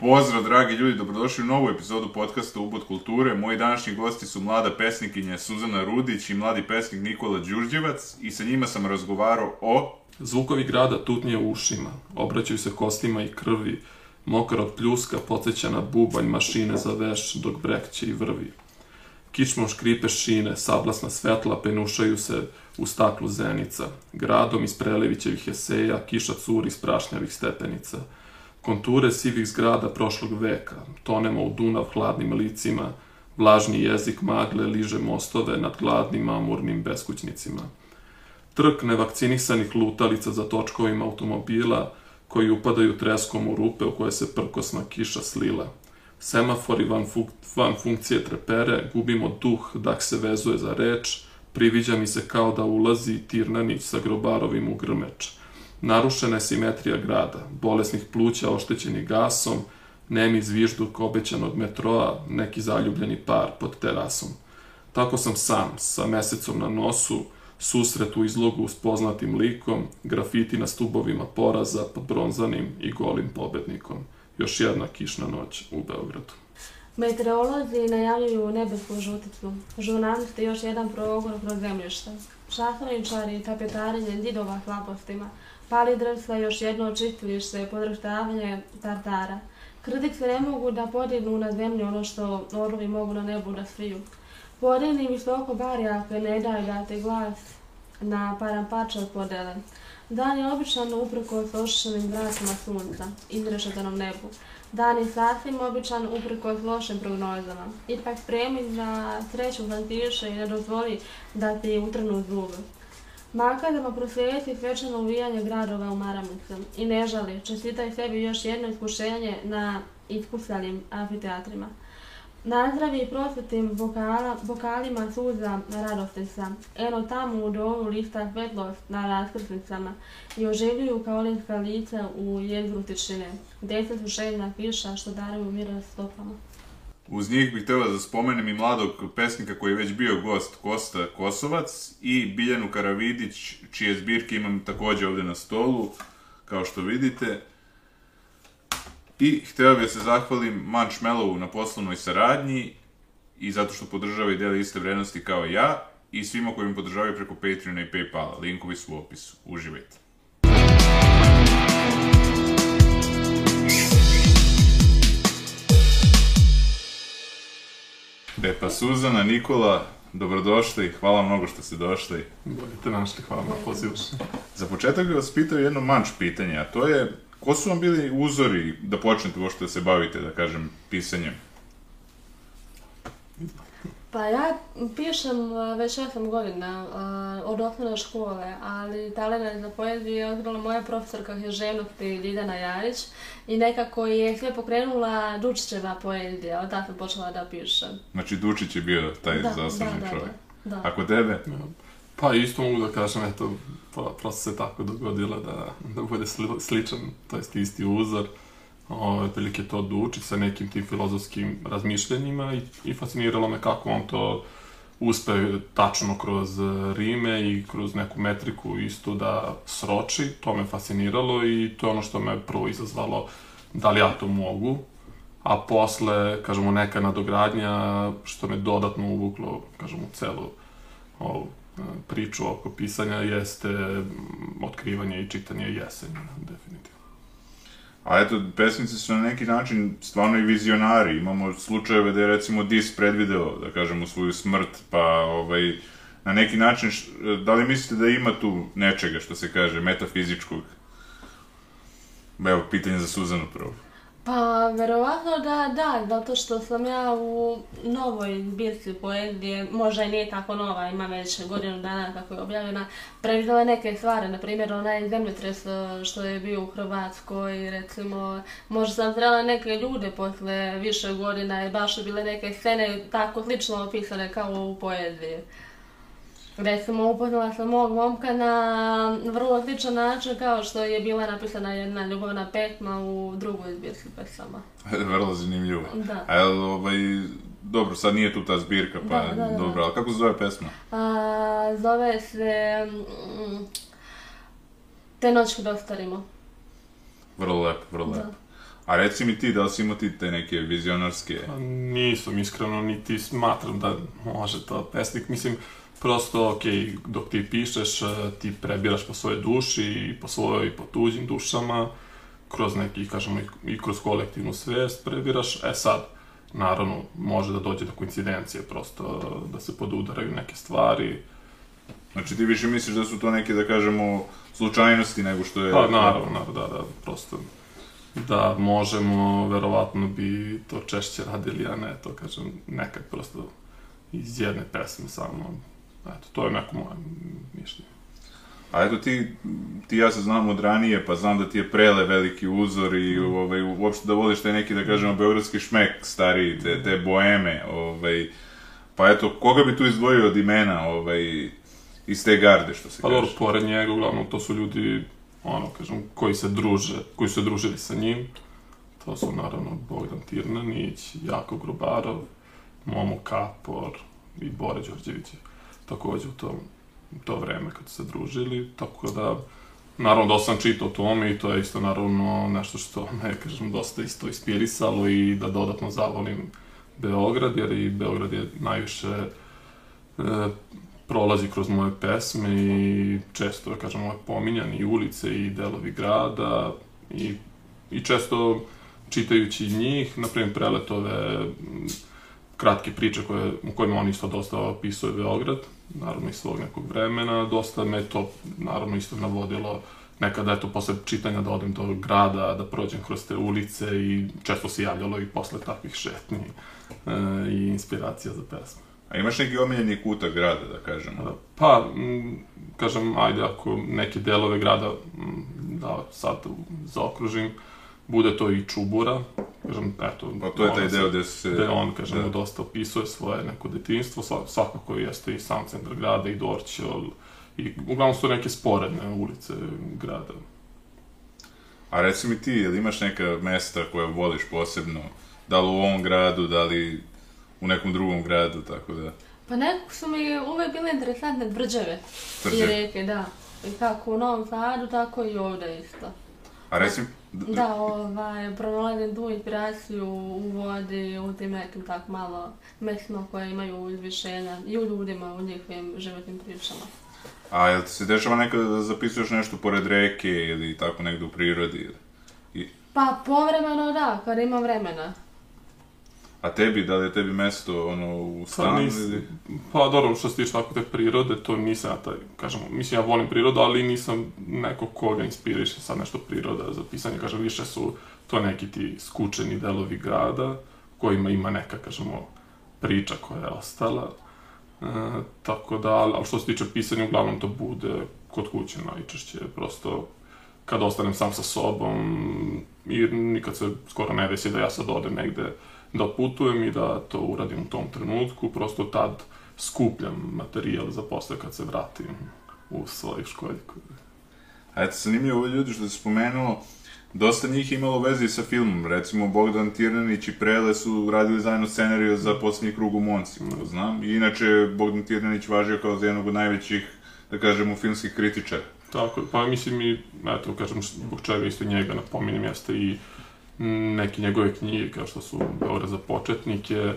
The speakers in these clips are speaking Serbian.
Pozdrav, dragi ljudi, dobrodošli u novu epizodu podcasta Ubod kulture. Moji današnji gosti su mlada pesnikinja Suzana Rudić i mladi pesnik Nikola Đurđevac i sa njima sam razgovarao o... Zvukovi grada tutnje u ušima, obraćaju se kostima i krvi, mokar od pljuska podsjeća na bubanj mašine za veš dok brekće i vrvi. Kičmom škripe šine, sablasna svetla penušaju se u staklu zenica. Gradom iz Prelevićevih eseja kiša curi iz prašnjavih stepenica. Konture sivih zgrada prošlog veka, tonemo u Dunav hladnim licima, vlažni jezik magle liže mostove nad gladnim amurnim beskućnicima. Trk nevakcinisanih lutalica za točkovima automobila koji upadaju treskom u rupe u koje se prkosna kiša slila. Semafori van, fuk van funkcije trepere, gubimo duh dak se vezuje za reč, priviđa mi se kao da ulazi Tirnanić sa grobarovim u grmeč. Narušena je simetrija grada, bolesnih pluća oštećeni gasom, nemi zvižduk obećanog metroa, neki zaljubljeni par pod terasom. Tako sam sam, sa mesecom na nosu, susret u izlogu s poznatim likom, grafiti na stubovima poraza pod bronzanim i golim pobednikom. Još jedna kišna noć u Beogradu. Meteorolozi najavljuju nebesku žuticu. Žurnalisti još jedan progon kroz zemljište. Šahovničari tapetarenje zidova hlapostima. Pali drvstva još jedno očistilište, podrštavanje tartara. Kritice ne mogu da podignu na zemlju ono što orlovi mogu na nebu da sviju. Podigni visoko barjake ne daju dati glas na parampača od podele. Dan je običan uprko s ošišenim vratima sunca, izrešetanom nebu. Dan je sasvim običan uprko s lošim prognozama. Ipak spremi za sreću fantiše i ne dozvoli da ti utrnu zube. Makadama prosvijeti svečano uvijanje gradova u maramicu i ne žali, čestitaj sebi još jedno iskušenje na iskusalim amfiteatrima. Nazdravi prosvetim vokala, vokalima suza radostica. Eno tamo u dovu lista svetlost na raskrsnicama i oživljuju kao olinska lica u jezgru tišine. Deca su šeljna kiša što daruju miras stopama. Uz njih bih htela da spomenem i mladog pesnika koji je već bio gost Kosta Kosovac i Biljanu Karavidić, čije zbirke imam takođe ovde na stolu, kao što vidite. I hteo bih da se zahvalim Manchmellowu na poslovnoj saradnji i zato što podržava i deli iste vrednosti kao ja i svima koji mi podržavaju preko Patreona i Paypala. Linkovi su u opisu. Uživajte. E pa Suzana, Nikola, dobrodošli, hvala mnogo što ste došli. Bolje te našli, hvala na pozivu. Za početak bih vas pitao jedno manč pitanje, a to je ko su vam bili uzori da počnete uopšte da se bavite, da kažem, pisanjem? Pa ja pišem uh, već 8 godina uh, od osnovne škole, ali talent za poeziju je otkrila moja profesorka književnosti Ljiljana Jarić i nekako je sve pokrenula Dučićeva poezija, od tada sam počela da pišem. Znači, Dučić je bio taj Da, zasebni da, da, čovjek. Da. A kod tebe? Pa isto mogu da kažem, eto, pa, prosto se tako dogodilo da, da bude sli, sličan, to jest isti uzor. Ove, otprilike to duči sa nekim tim filozofskim razmišljenjima i, i fasciniralo me kako on to uspe tačno kroz rime i kroz neku metriku isto da sroči, to me fasciniralo i to je ono što me prvo izazvalo da li ja to mogu, a posle, kažemo, neka nadogradnja što me dodatno uvuklo, kažemo, celu ovu e, priču oko pisanja jeste otkrivanje i čitanje jesenja, definitivno. A eto, pesnici su na neki način stvarno i vizionari. Imamo slučajeve da je recimo Dis predvideo, da kažemo, svoju smrt, pa ovaj, na neki način, š- da li mislite da ima tu nečega, što se kaže, metafizičkog? Evo, pitanje za Suzanu prvo. Pa, verovatno da, da, zato što sam ja u novoj zbirci poezije, možda i nije tako nova, ima već godinu dana kako je objavljena, previdela neke stvari, na primjer onaj zemljotres e, što je bio u Hrvatskoj, recimo, možda sam zrela neke ljude posle više godina i baš su bile neke scene tako slično opisane kao u poeziji. Recimo, upoznala sam mog momka na vrlo sličan način kao što je bila napisana jedna ljubavna pesma u drugoj zbirci pesama. Vrlo zanimljivo. Da. A jel, ovaj, dobro, sad nije tu ta zbirka, pa Da, da, da. dobro, ali kako se zove pesma? A, zove se... mm, Te noć kad ostarimo. Vrlo lepo, vrlo Da. lepo. A reci mi ti, da li si imao ti te neke vizionarske... Pa nisam iskreno, niti smatram da može to pesnik. Mislim, prosto, ok, dok ti pišeš, eh, ti prebiraš po svojoj duši i po svojoj i po tuđim dušama, kroz neki, kažemo, i, i kroz kolektivnu svest prebiraš. E sad, naravno, može da dođe do koincidencije, prosto da se podudaraju neke stvari. Znači ti više misliš da su to neke, da kažemo, slučajnosti nego što je... Pa, naravno, naravno, da, da, prosto da možemo, verovatno bi to češće radili, a ne to, kažem, nekad prosto iz jedne pesme samo. Eto, to je neko moje mišljenje. A eto ti, ti ja se znam od ranije, pa znam da ti je Prele veliki uzor i ovaj, uopšte da voliš taj neki, da kažemo, beogradski šmek stariji, te, te boeme, ovaj, pa eto, koga bi tu izdvojio od imena, ovaj, iz te garde, što se Pa kaže? dobro, pored njega, uglavnom, to su ljudi, ono, kažem, koji se druže, koji su družili sa njim. To su, naravno, Bogdan Tirnanić, Jako Grubarov, Momo Kapor i Bore Đorđević takođe u tom, to vreme kad su se družili, tako da, naravno, da sam čitao o tome i to je isto, naravno, nešto što me, kažem, dosta isto inspirisalo i da dodatno zavolim Beograd, jer i Beograd je najviše e, prolazi kroz moje pesme i često, da kažem, ovaj pominjan i ulice i delovi grada i, i često čitajući njih, na primjer preletove kratke priče koje, u kojima on isto dosta opisuje Beograd, naravno iz svog nekog vremena, dosta me to, naravno, isto navodilo nekada, eto, posle čitanja da odem do grada, da prođem kroz te ulice i često se javljalo i posle takvih šetnji e, i inspiracija za pesme. A imaš neki omiljeni kutak grada, da kažemo? Da. Pa, m, kažem, ajde, ako neke delove grada, m, da sad zaokružim, bude to i Čubura, kažem, eto... Pa to je taj deo gde se... Gde on, kažem, da. dosta opisuje svoje neko detinjstvo, sva- svakako jeste i sam centar grada, i Dorćol, i uglavnom su neke sporedne ulice grada. A reci mi ti, jel imaš neka mesta koja voliš posebno? Da li u ovom gradu, da li u nekom drugom gradu, tako da... Pa nekako su mi uvek bile interesantne tvrđave i reke, da. I kako u Novom Sadu, tako i ovde isto. A reci Da, ovaj, pronalazim tu inspiraciju u vodi, u tim nekim tak malo mestima koje imaju izvišenja i u ljudima, u njihovim životnim pričama. A jel ti se dešava nekada da zapisuješ nešto pored reke ili tako negde u prirodi? Ili? I, Pa povremeno da, kad imam vremena. A tebi, da li je tebi mesto ono u Pa, stanu nis, ili... pa dobro, što se tiče tako te prirode, to nisam ja taj, kažem, mislim ja volim prirodu, ali nisam neko koga inspiriše sad nešto priroda za pisanje, kažem, više su to neki ti skučeni delovi grada, kojima ima neka, kažemo, priča koja je ostala. E, tako da, ali što se tiče pisanja, uglavnom to bude kod kuće najčešće, prosto kad ostanem sam sa sobom i nikad se skoro ne desi da ja sad odem negde da putujem i da to uradim u tom trenutku, prosto tad skupljam materijal za posle kad se vratim u svoju školjku. A eto, zanimljivo ovo ljudi što si spomenuo, dosta njih je imalo veze i sa filmom. Recimo, Bogdan Tirnanić i Prele su radili zajedno scenariju za posljednji krug u Monci, to znam. I inače, Bogdan Tirnanić važio kao za jednog od najvećih, da kažemo, filmskih kritičara. Tako, pa mislim i, eto, kažem, zbog čega isto njega napominjem, jeste i mm, neke njegove knjige, kao što su Beograd za početnike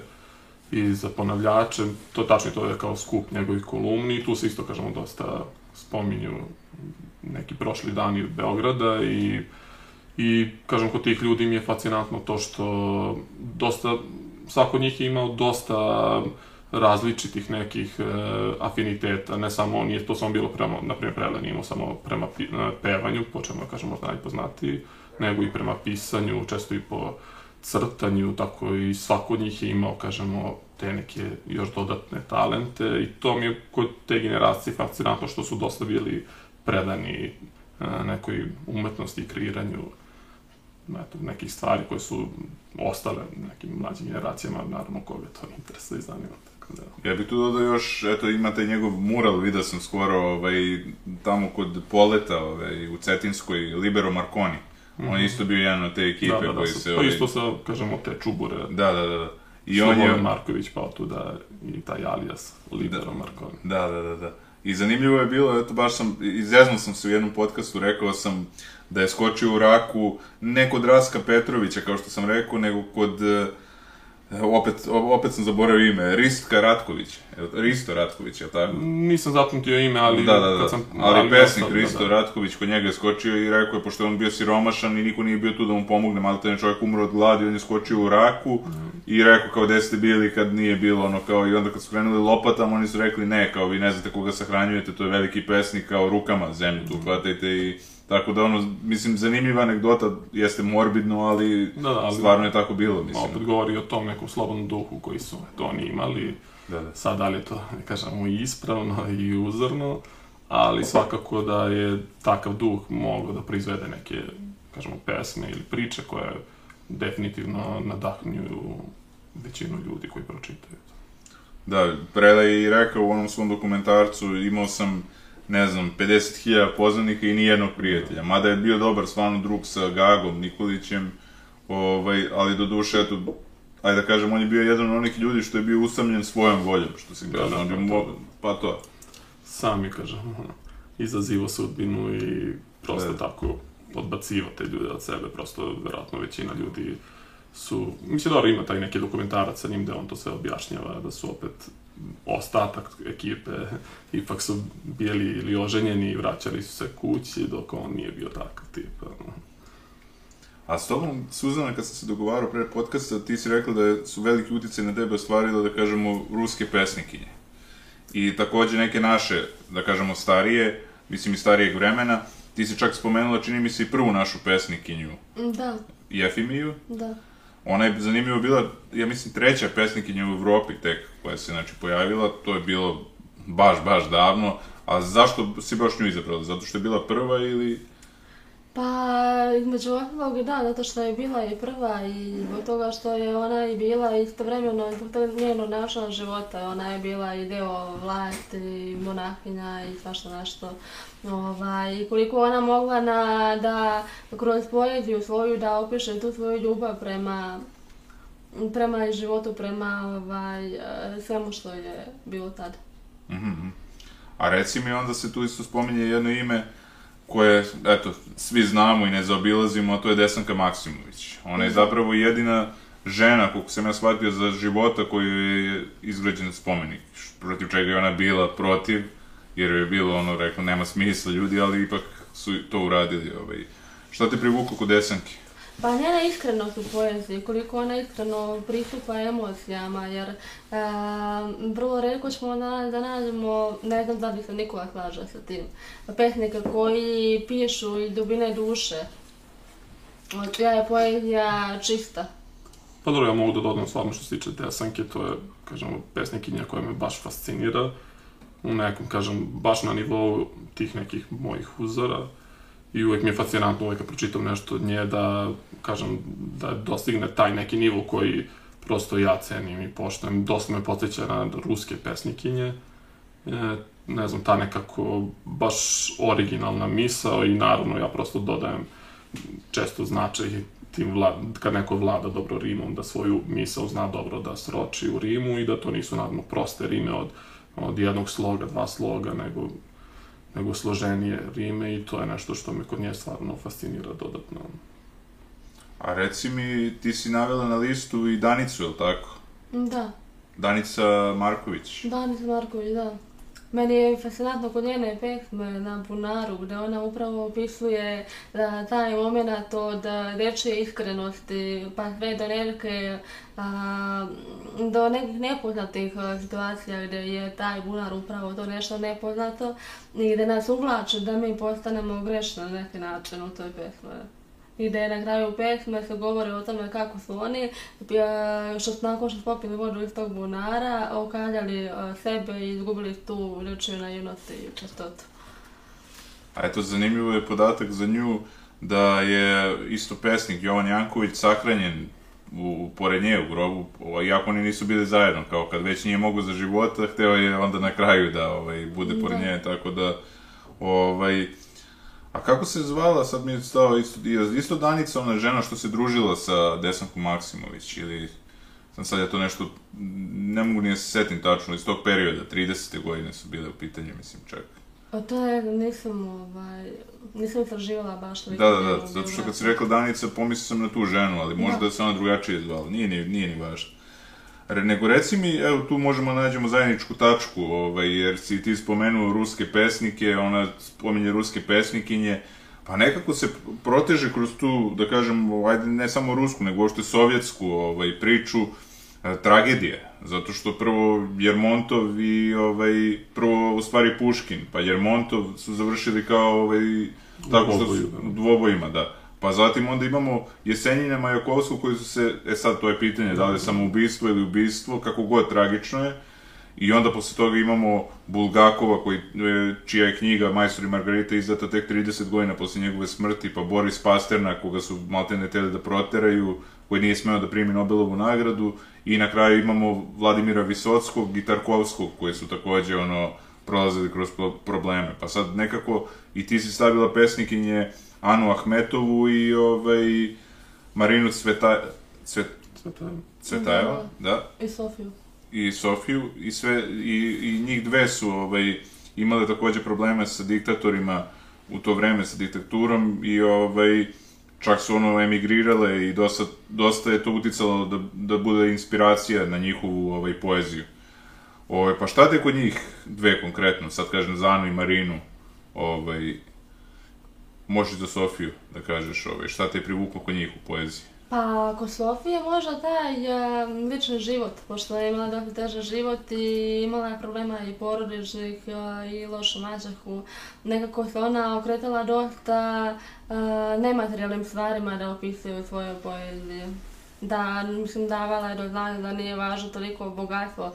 i za ponavljače, to tačno to je kao skup njegovih kolumni. Tu se isto, kažemo, dosta spominju neki prošli dani Beograda i I, kažem, kod tih ljudi mi je fascinantno to što dosta, svako od njih je imao dosta različitih nekih e, afiniteta, ne samo, nije to samo bilo prema, na primjer, nije imao samo prema e, pevanju, po čemu kažem, možda najpoznatiji, nego i prema pisanju, često i po crtanju, tako i svako od njih je imao, kažemo, te neke još dodatne talente i to mi je kod te generacije fascinantno što su dosta bili predani e, nekoj umetnosti i kreiranju eto, nekih stvari koje su ostale nekim mlađim generacijama, naravno koga to interesuje i zanima. Tako da, Ja bih tu dodao još, eto, imate njegov mural, vidio sam skoro, ovaj, tamo kod Poleta, ovaj, u Cetinskoj, Libero Marconi. On je isto bio jedan od te ekipe da, da, da, koji se... pa ovaj, isto sa, kažemo, te čubure, Da, da, da. da. I I on je... Marković pa otuda i taj alias Libero Da. Marconi. Da, da, da, da. I zanimljivo je bilo, eto baš sam, izjeznuo sam se u jednom podcastu, rekao sam da je skočio u raku ne kod Raska Petrovića, kao što sam rekao, nego kod e, opet, opet sam zaboravio ime, Ristka Ratković, Risto Ratković, je tako? Nisam zapamtio ime, ali... Da, da, da, kad sam, ali pesnik ostao- Risto da, da. Ratković kod njega je skočio i rekao je, pošto je on bio siromašan i niko nije bio tu da mu pomogne, malo te čovjek umro od gladi, on je skočio u raku i rekao kao gde ste bili kad nije bilo ono kao i onda kad su krenuli lopatama oni su rekli ne, kao vi ne znate koga sahranjujete, to je veliki pesnik, kao rukama zemlju tu hvatajte i tako da ono, mislim, zanimljiva anegdota, jeste morbidno, ali, Da, da, ali- stvarno je tako bilo, mislim. Opet govori o tom nekom slobodnom duhu koji su to oni imali. Da, da. Sad, da li je to, ne kažemo, i ispravno i uzorno, ali svakako da je takav duh mogao da proizvede neke, kažemo, pesme ili priče koje definitivno nadahnjuju većinu ljudi koji pročitaju. Da, Preda je i rekao u onom svom dokumentarcu, imao sam, ne znam, 50.000 poznanika i nijednog prijatelja. Mada je bio dobar stvarno drug sa Gagom Nikolićem, ovaj, ali do duše, eto, ajde da kažem, on je bio jedan od onih ljudi što je bio usamljen svojom voljom, što se kaže. da, on je pa mo- pa to. Sam je, kažem, izazivo sudbinu i prosto Da. tako odbacivo te ljude od sebe, prosto verovatno većina ljudi su, mislim dobro ima taj neki dokumentarac sa njim gde on to sve objašnjava, da su opet ostatak ekipe ipak su bili ili oženjeni i vraćali su se kući dok on nije bio takav tip. ono. A s tobom, Suzana, kad sam se dogovarao pre podcasta, ti si rekla da su veliki utjecaj na tebe ostvarile, da kažemo, ruske pesnikinje. I takođe neke naše, da kažemo, starije, mislim i starijeg vremena. Ti si čak spomenula, čini mi se, i prvu našu pesnikinju, Da, Jefimiju. da. Ona je zanimljivo bila, ja mislim, treća pesnikinja u Evropi tek koja se, znači, pojavila. To je bilo baš, baš davno. A zašto si baš nju izabrala? Zato što je bila prva ili... Pa, između ostalog, da, zato što je bila i prva i zbog toga što je ona i bila istovremeno, zbog toga njenog načina života, ona je bila i deo vlasti, monahinja i svašta nešto. Ovaj, koliko ona mogla na, da kroz poeziju svoju da opiše tu svoju ljubav prema prema životu, prema ovaj, svemu što je bilo tad. Mhm. A reci mi, onda se tu isto spominje jedno ime koje, eto, svi znamo i ne zaobilazimo, a to je Desanka Maksimović. Ona je zapravo jedina žena, koliko sam ja shvatio, za života koju je izgrađen spomenik, protiv čega je ona bila protiv, jer je bilo ono, rekla, nema smisla ljudi, ali ipak su to uradili. Ovaj. Šta te privuklo kod Desanke? Pa njena iskrenost u poeziji, koliko ona iskreno pristupa emocijama, jer e, vrlo redko ćemo na, da nađemo, ne znam da li se nikoga slaže sa tim, pesnika koji pišu iz dubine duše. Čija je poezija čista. Pa dobro, ja mogu da dodam stvarno što se tiče Desanke, to je, kažemo, pesnikinja koja me baš fascinira. U nekom, kažem, baš na nivou tih nekih mojih uzora. I uvek mi je fascinantno uvek kad pročitam nešto od nje da, kažem, da dostigne taj neki nivo koji prosto ja cenim i poštujem. Dosta me podsjeća na ruske pesnikinje. E, ne znam, ta nekako baš originalna misao i naravno ja prosto dodajem često značaj tim vla, kad neko vlada dobro rimom, da svoju misao zna dobro da sroči u rimu i da to nisu naravno proste rime od, od jednog sloga, dva sloga, nego, nego složenije rime i to je nešto što me kod nje stvarno fascinira dodatno. A reci mi, ti si navela na listu i Danicu, je li tako? Da, Danica Marković. Danis Marković, da. Meni je fascinantno kod njene pesme na Bunaru, gde ona upravo opisuje da, taj moment od a, dečje iskrenosti, pa sve do neke, a, do nekih nepoznatih a, situacija gde je taj bunar upravo to nešto nepoznato i gde nas uvlače da mi postanemo grešni na neki način u toj pesmi. I da je na kraju pesme se govori o tome kako su oni, što su nakon što su popili vodu iz tog bunara, okaljali sebe i izgubili tu ljučiju naivnost i čistotu. A eto, zanimljivo je podatak za nju da je isto pesnik Jovan Janković sahranjen u, pored nje u grobu, ovaj, iako oni nisu bili zajedno, kao kad već nije mogu za života, hteo je onda na kraju da ovaj, bude pored Da. nje, tako da, ovaj, a kako se zvala, sad mi je stao isto, isto Danica, ona žena što se družila sa Desankom Maksimović, ili sam sad ja to nešto, ne mogu ni da se setim tačno, iz tog perioda, 30. godine su bile u pitanju, mislim, čak. A to je, nisam, ovaj, nisam istraživala baš toliko. Da, da, da, zato što kad si rekla Danica, pomislio sam na tu ženu, ali možda Da. da se ona drugačije zvala, nije ni, nije ni važno. Nego reci mi, evo tu možemo da nađemo zajedničku tačku, ovaj, jer si ti spomenuo ruske pesnike, ona spominje ruske pesnikinje, pa nekako se proteže kroz tu, da kažem, ajde ne samo rusku, nego uopšte sovjetsku ovaj, priču, e, tragedije. Zato što prvo Jermontov i ovaj, prvo u stvari Puškin, pa Jermontov su završili kao ovaj, tako što su, dvobojima, da. Pa zatim onda imamo Jesenjina Majakovsku koji su se, e sad to je pitanje, da li je samoubistvo ili ubistvo, kako god tragično je. I onda posle toga imamo Bulgakova, koji, e, čija je knjiga Majstor i Margarita izdata tek 30 godina posle njegove smrti, pa Boris Pasternak, koga su maltene teli da proteraju, koji nije smeo da primi Nobelovu nagradu, i na kraju imamo Vladimira Visockog i Tarkovskog, koji su takođe ono, prolazili kroz pro- probleme. Pa sad nekako i ti si stavila pesnikinje Anu Ahmetovu i ovaj, Marinu Cveta, Cvet, je. Cvetajeva, da, I Sofiju. i Sofiju i sve i, i njih dve su ovaj imale takođe probleme sa diktatorima u to vreme sa diktaturom i ovaj čak su ono emigrirale i dosta, dosta je to uticalo da, da bude inspiracija na njihovu ovaj poeziju. Ovaj pa šta te kod njih dve konkretno, sad kažem za Anu i Marinu, ovaj možeš za Sofiju da kažeš ovaj šta te je privuklo kod njih u poeziji. Pa, kod Sofije možda taj e, lični život, pošto je imala dosta težan život i imala je problema i porodičnih i lošu mađahu. Nekako se ona okretala dosta nematerijalnim stvarima da opisuje u svojoj poeziji. Da, mislim, davala je do znanja da nije važno toliko bogatstvo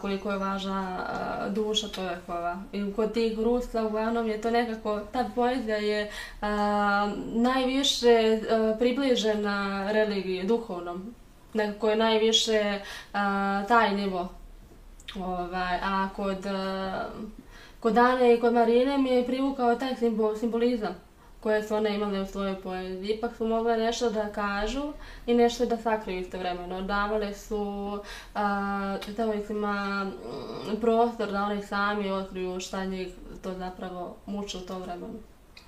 koliko je važna a, duša čovjekova. I kod tih Rusa uglavnom je to nekako, ta poezija je a, najviše približena religiji, duhovnom. Nekako je najviše taj nivo. Ovaj, a kod, kod Ane i kod Marine mi je privukao taj simbol, simbolizam koje su one imale u svojoj poeziji. Ipak su mogle nešto da kažu i nešto da sakriju istovremeno. Davale su a, čitavnicima mm, prostor da oni sami otkriju šta njih to zapravo muče u tom vremenu.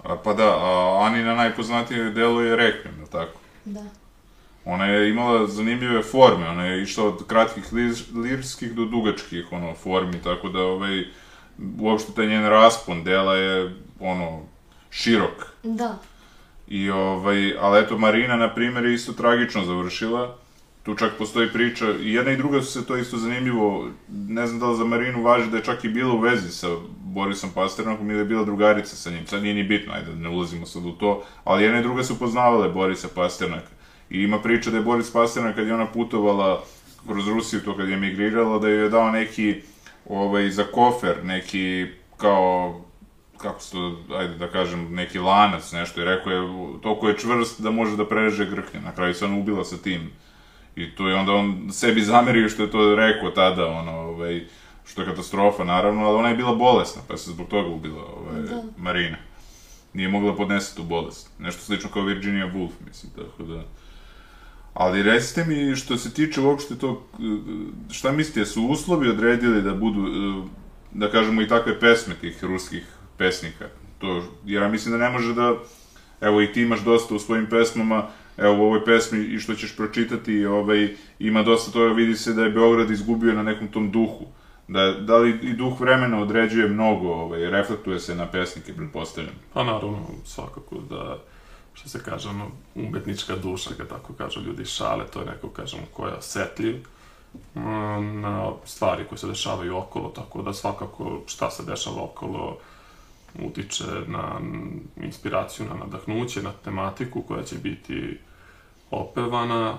A, pa da, a Anina najpoznatije delo je Requiem, je tako? Da. Ona je imala zanimljive forme, ona je išla od kratkih lir- lirskih do dugačkih ono, formi, tako da ovaj, uopšte taj njen raspon dela je ono, širok. Da. I ovaj, ali eto Marina, na primjer, je isto tragično završila. Tu čak postoji priča, i jedna i druga su se to isto zanimljivo, ne znam da li za Marinu važi da je čak i bila u vezi sa Borisom Pasternakom ili je bila drugarica sa njim, sad nije ni bitno, ajde da ne ulazimo sad u to, ali jedna i druga su poznavale Borisa Pasternaka. I ima priča da je Boris Pasternak kad je ona putovala kroz Rusiju, to kad je emigrirala, da joj je dao neki, ovaj, za kofer, neki, kao, kako se to, ajde da kažem, neki lanac, nešto, i rekao je, toliko je čvrst da može da prereže grklje. Na kraju se ona ubila sa tim. I to je onda on sebi zamerio što je to rekao tada, ono, ovaj, što je katastrofa, naravno, ali ona je bila bolesna, pa se zbog toga ubila, ovaj, Da. Marina. Nije mogla podnese tu bolest. Nešto slično kao Virginia Woolf, mislim, tako da... Ali recite mi, što se tiče uopšte tog, šta mislite, su uslovi odredili da budu, e, da kažemo, i takve pesme tih ruskih pesnika? To, jer ja mislim da ne može da, evo i ti imaš dosta u svojim pesmama, evo u ovoj pesmi i što ćeš pročitati, ovaj, ima dosta toga, vidi se da je Beograd izgubio na nekom tom duhu. Da, da li i duh vremena određuje mnogo, ovaj, reflektuje se na pesnike, pretpostavljam. Pa naravno, svakako da, što se kaže, ono, umetnička duša, kad tako kažu ljudi šale, to je neko, kažemo, ko je osetljiv mm, na stvari koje se dešavaju okolo, tako da svakako šta se dešava okolo utiče na inspiraciju, na nadahnuće, na tematiku koja će biti opevana.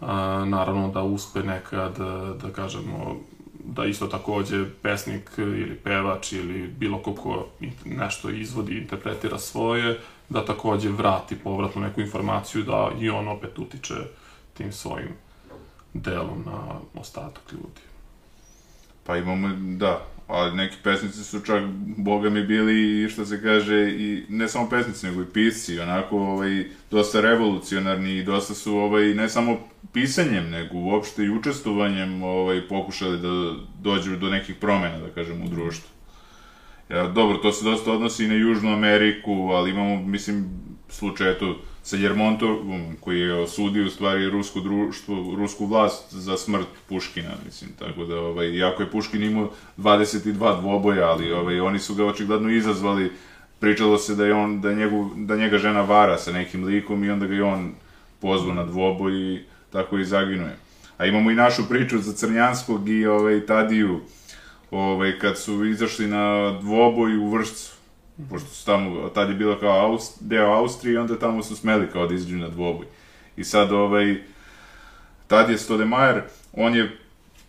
A, naravno da uspe nekad, da kažemo, da isto takođe pesnik ili pevač ili bilo ko ko nešto izvodi, interpretira svoje, da takođe vrati povratnu neku informaciju da i on opet utiče tim svojim delom na ostatak ljudi. Pa imamo, da, ali neki pesnici su čak, boga mi, bili, i što se kaže, i ne samo pesnici, nego i pisci, onako, ovaj, dosta revolucionarni i dosta su, ovaj, ne samo pisanjem, nego uopšte i učestvovanjem, ovaj, pokušali da dođu do nekih promena, da kažem, u društvu. Ja, dobro, to se dosta odnosi i na Južnu Ameriku, ali imamo, mislim, slučaj, eto, sa Jermontovom, koji je osudio u stvari rusko društvo, rusku vlast za smrt Puškina, mislim, tako da, ovaj, iako je Puškin imao 22 dvoboja, ali ovaj, oni su ga očigledno izazvali, pričalo se da je on, da, njegu, da njega žena vara sa nekim likom i onda ga je on pozvao na dvoboj i tako i zaginuje. A imamo i našu priču za Crnjanskog i ovaj, Tadiju, ovaj, kad su izašli na dvoboj u Vršcu pošto su tamo, tad je bilo kao Aust, deo Austrije i onda tamo su smeli kao da izađu na dvoboj. I sad, ovaj, tad je Stodemajer, on je,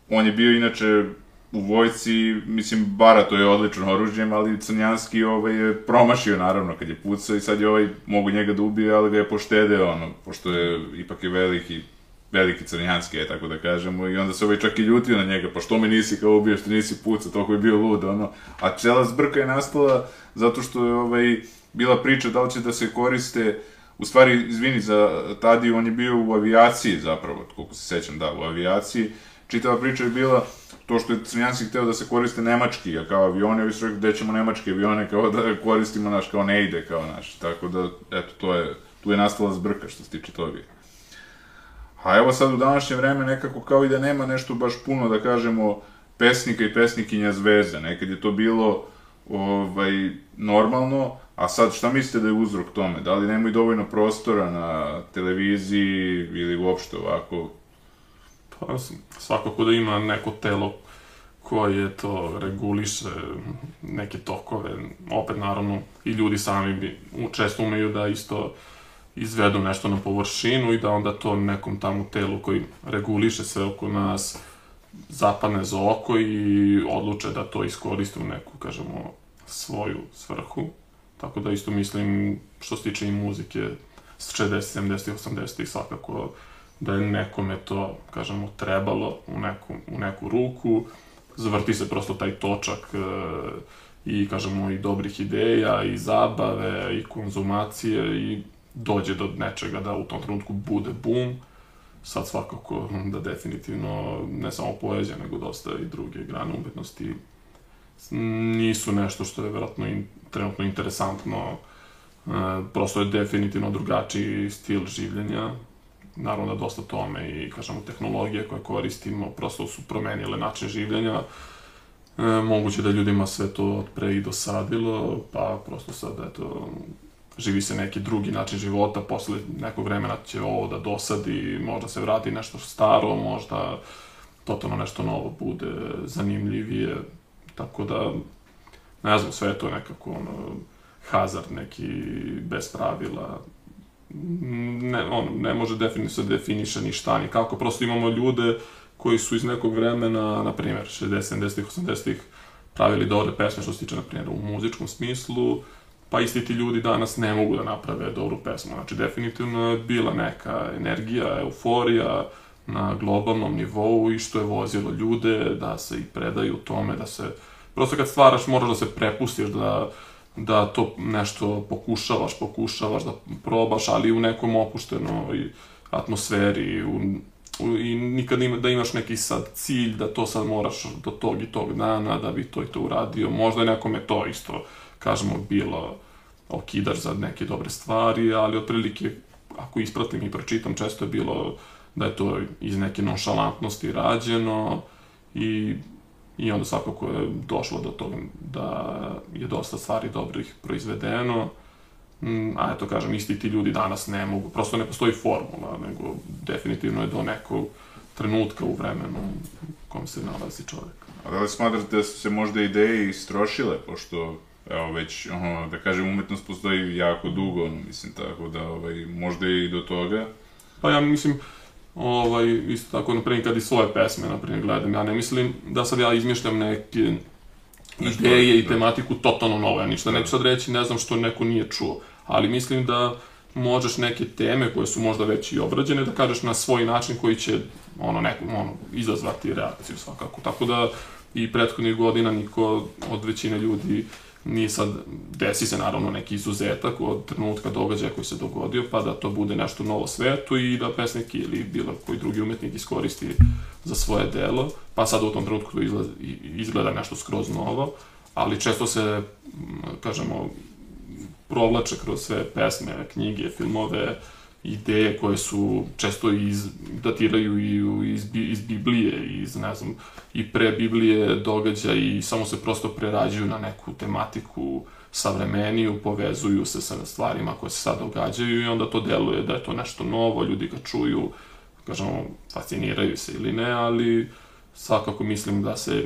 on je bio inače u vojci, mislim, Barato je odlično oružjem, ali Crnjanski ovaj, je promašio, naravno, kad je pucao i sad je ovaj, mogu njega da ubije, ali ga je poštedeo, ono, pošto je, ipak je veliki, veliki crnjanski, tako da kažemo, i onda se ovaj čak i ljutio na njega, pa što me nisi kao ubio, što nisi pucao, toliko je bio lud, ono, a cela zbrka je nastala zato što je ovaj, bila priča da li će da se koriste, u stvari, izvini, za Tadiju, on je bio u avijaciji zapravo, koliko se sećam, da, u avijaciji, čitava priča je bila to što je Crnjanski hteo da se koriste nemački, a kao avione, ovi su rekli gde ćemo nemačke avione, kao da koristimo naš, kao ne ide, kao naš, tako da, eto, to je, tu je nastala zbrka što se tiče toga. A evo sad u današnje vreme nekako kao i da nema nešto baš puno da kažemo pesnika i pesnikinja zvezda. Nekad je to bilo ovaj, normalno, a sad šta mislite da je uzrok tome? Da li nema i dovoljno prostora na televiziji ili uopšte ovako? Pa svakako da ima neko telo koje to reguliše neke tokove. Opet naravno i ljudi sami bi često umeju da isto izvedu nešto na površinu i da onda to nekom tamo telu koji reguliše sve oko nas zapadne za oko i odluče da to iskoriste u neku, kažemo, svoju svrhu. Tako da isto mislim, što se tiče i muzike, s 60, 70, 80 svakako da je nekome to, kažemo, trebalo u neku, u neku ruku, zavrti se prosto taj točak e, i, kažemo, i dobrih ideja, i zabave, i konzumacije, i dođe do nečega da u tom trenutku bude boom, sad svakako da definitivno ne samo poezija, nego dosta i druge grane umetnosti nisu nešto što je verovatno in, trenutno interesantno. E, prosto je definitivno drugačiji stil življenja. Naravno da dosta tome i, kažemo, tehnologije koje koristimo prosto su promenile način življenja. E, moguće da ljudima sve to pre i dosadilo, pa prosto sad, eto, živi se neki drugi način života, posle nekog vremena će ovo da dosadi, možda se vrati nešto staro, možda totalno nešto novo bude zanimljivije, tako da, ne znam, sve je nekako ono, hazard neki bez pravila, ne, on ne može definitivno se definiše ni šta, ni kako, prosto imamo ljude koji su iz nekog vremena, na primjer, 60, 70, 80 pravili dobre pesme što se tiče, na primjer, u muzičkom smislu, pa isti ti ljudi danas ne mogu da naprave dobru pesmu. Znači, definitivno je bila neka energija, euforija na globalnom nivou i što je vozilo ljude da se i predaju tome, da se... Prosto kad stvaraš moraš da se prepustiš, da, da to nešto pokušavaš, pokušavaš, da probaš, ali u nekom opuštenoj atmosferi, u, i nikad ima, da imaš neki sad cilj, da to sad moraš do tog i tog dana, da bi to i to uradio. Možda je nekome to isto kažemo, bilo okidaš za neke dobre stvari, ali otprilike, ako ispratim i pročitam, često je bilo da je to iz neke nonšalantnosti rađeno i, i onda svakako je došlo do toga da je dosta stvari dobrih proizvedeno, mm, a eto kažem, isti ti ljudi danas ne mogu, prosto ne postoji formula, nego definitivno je do nekog trenutka u vremenu u kom se nalazi čovek. A da li smatrate da su se možda ideje istrošile, pošto evo već, ono, da kažem, umetnost postoji jako dugo, ono, mislim, tako da, ovaj, možda i do toga. Pa ja mislim, ovaj, isto tako, na primjer, kad i svoje pesme, na primjer, gledam, ja ne mislim da sad ja izmišljam neke Nešto, ideje i da. tematiku totalno novo, ja ništa da. neću sad reći, ne znam što neko nije čuo, ali mislim da možeš neke teme koje su možda već i obrađene da kažeš na svoj način koji će ono neko ono izazvati reakciju svakako. Tako da i prethodnih godina niko od većine ljudi nije sad, desi se naravno neki izuzetak od trenutka događaja koji se dogodio, pa da to bude nešto novo svetu i da pesnik ili bilo koji drugi umetnik iskoristi za svoje delo, pa sad u tom trenutku to izgleda, izgleda nešto skroz novo, ali često se, kažemo, provlače kroz sve pesme, knjige, filmove, ideje koje su često iz, datiraju i iz, iz Biblije, iz, ne znam, i pre Biblije događa i samo se prosto prerađuju na neku tematiku savremeniju, povezuju se sa stvarima koje se sad događaju i onda to deluje da je to nešto novo, ljudi ga čuju, kažemo, fasciniraju se ili ne, ali svakako mislim da se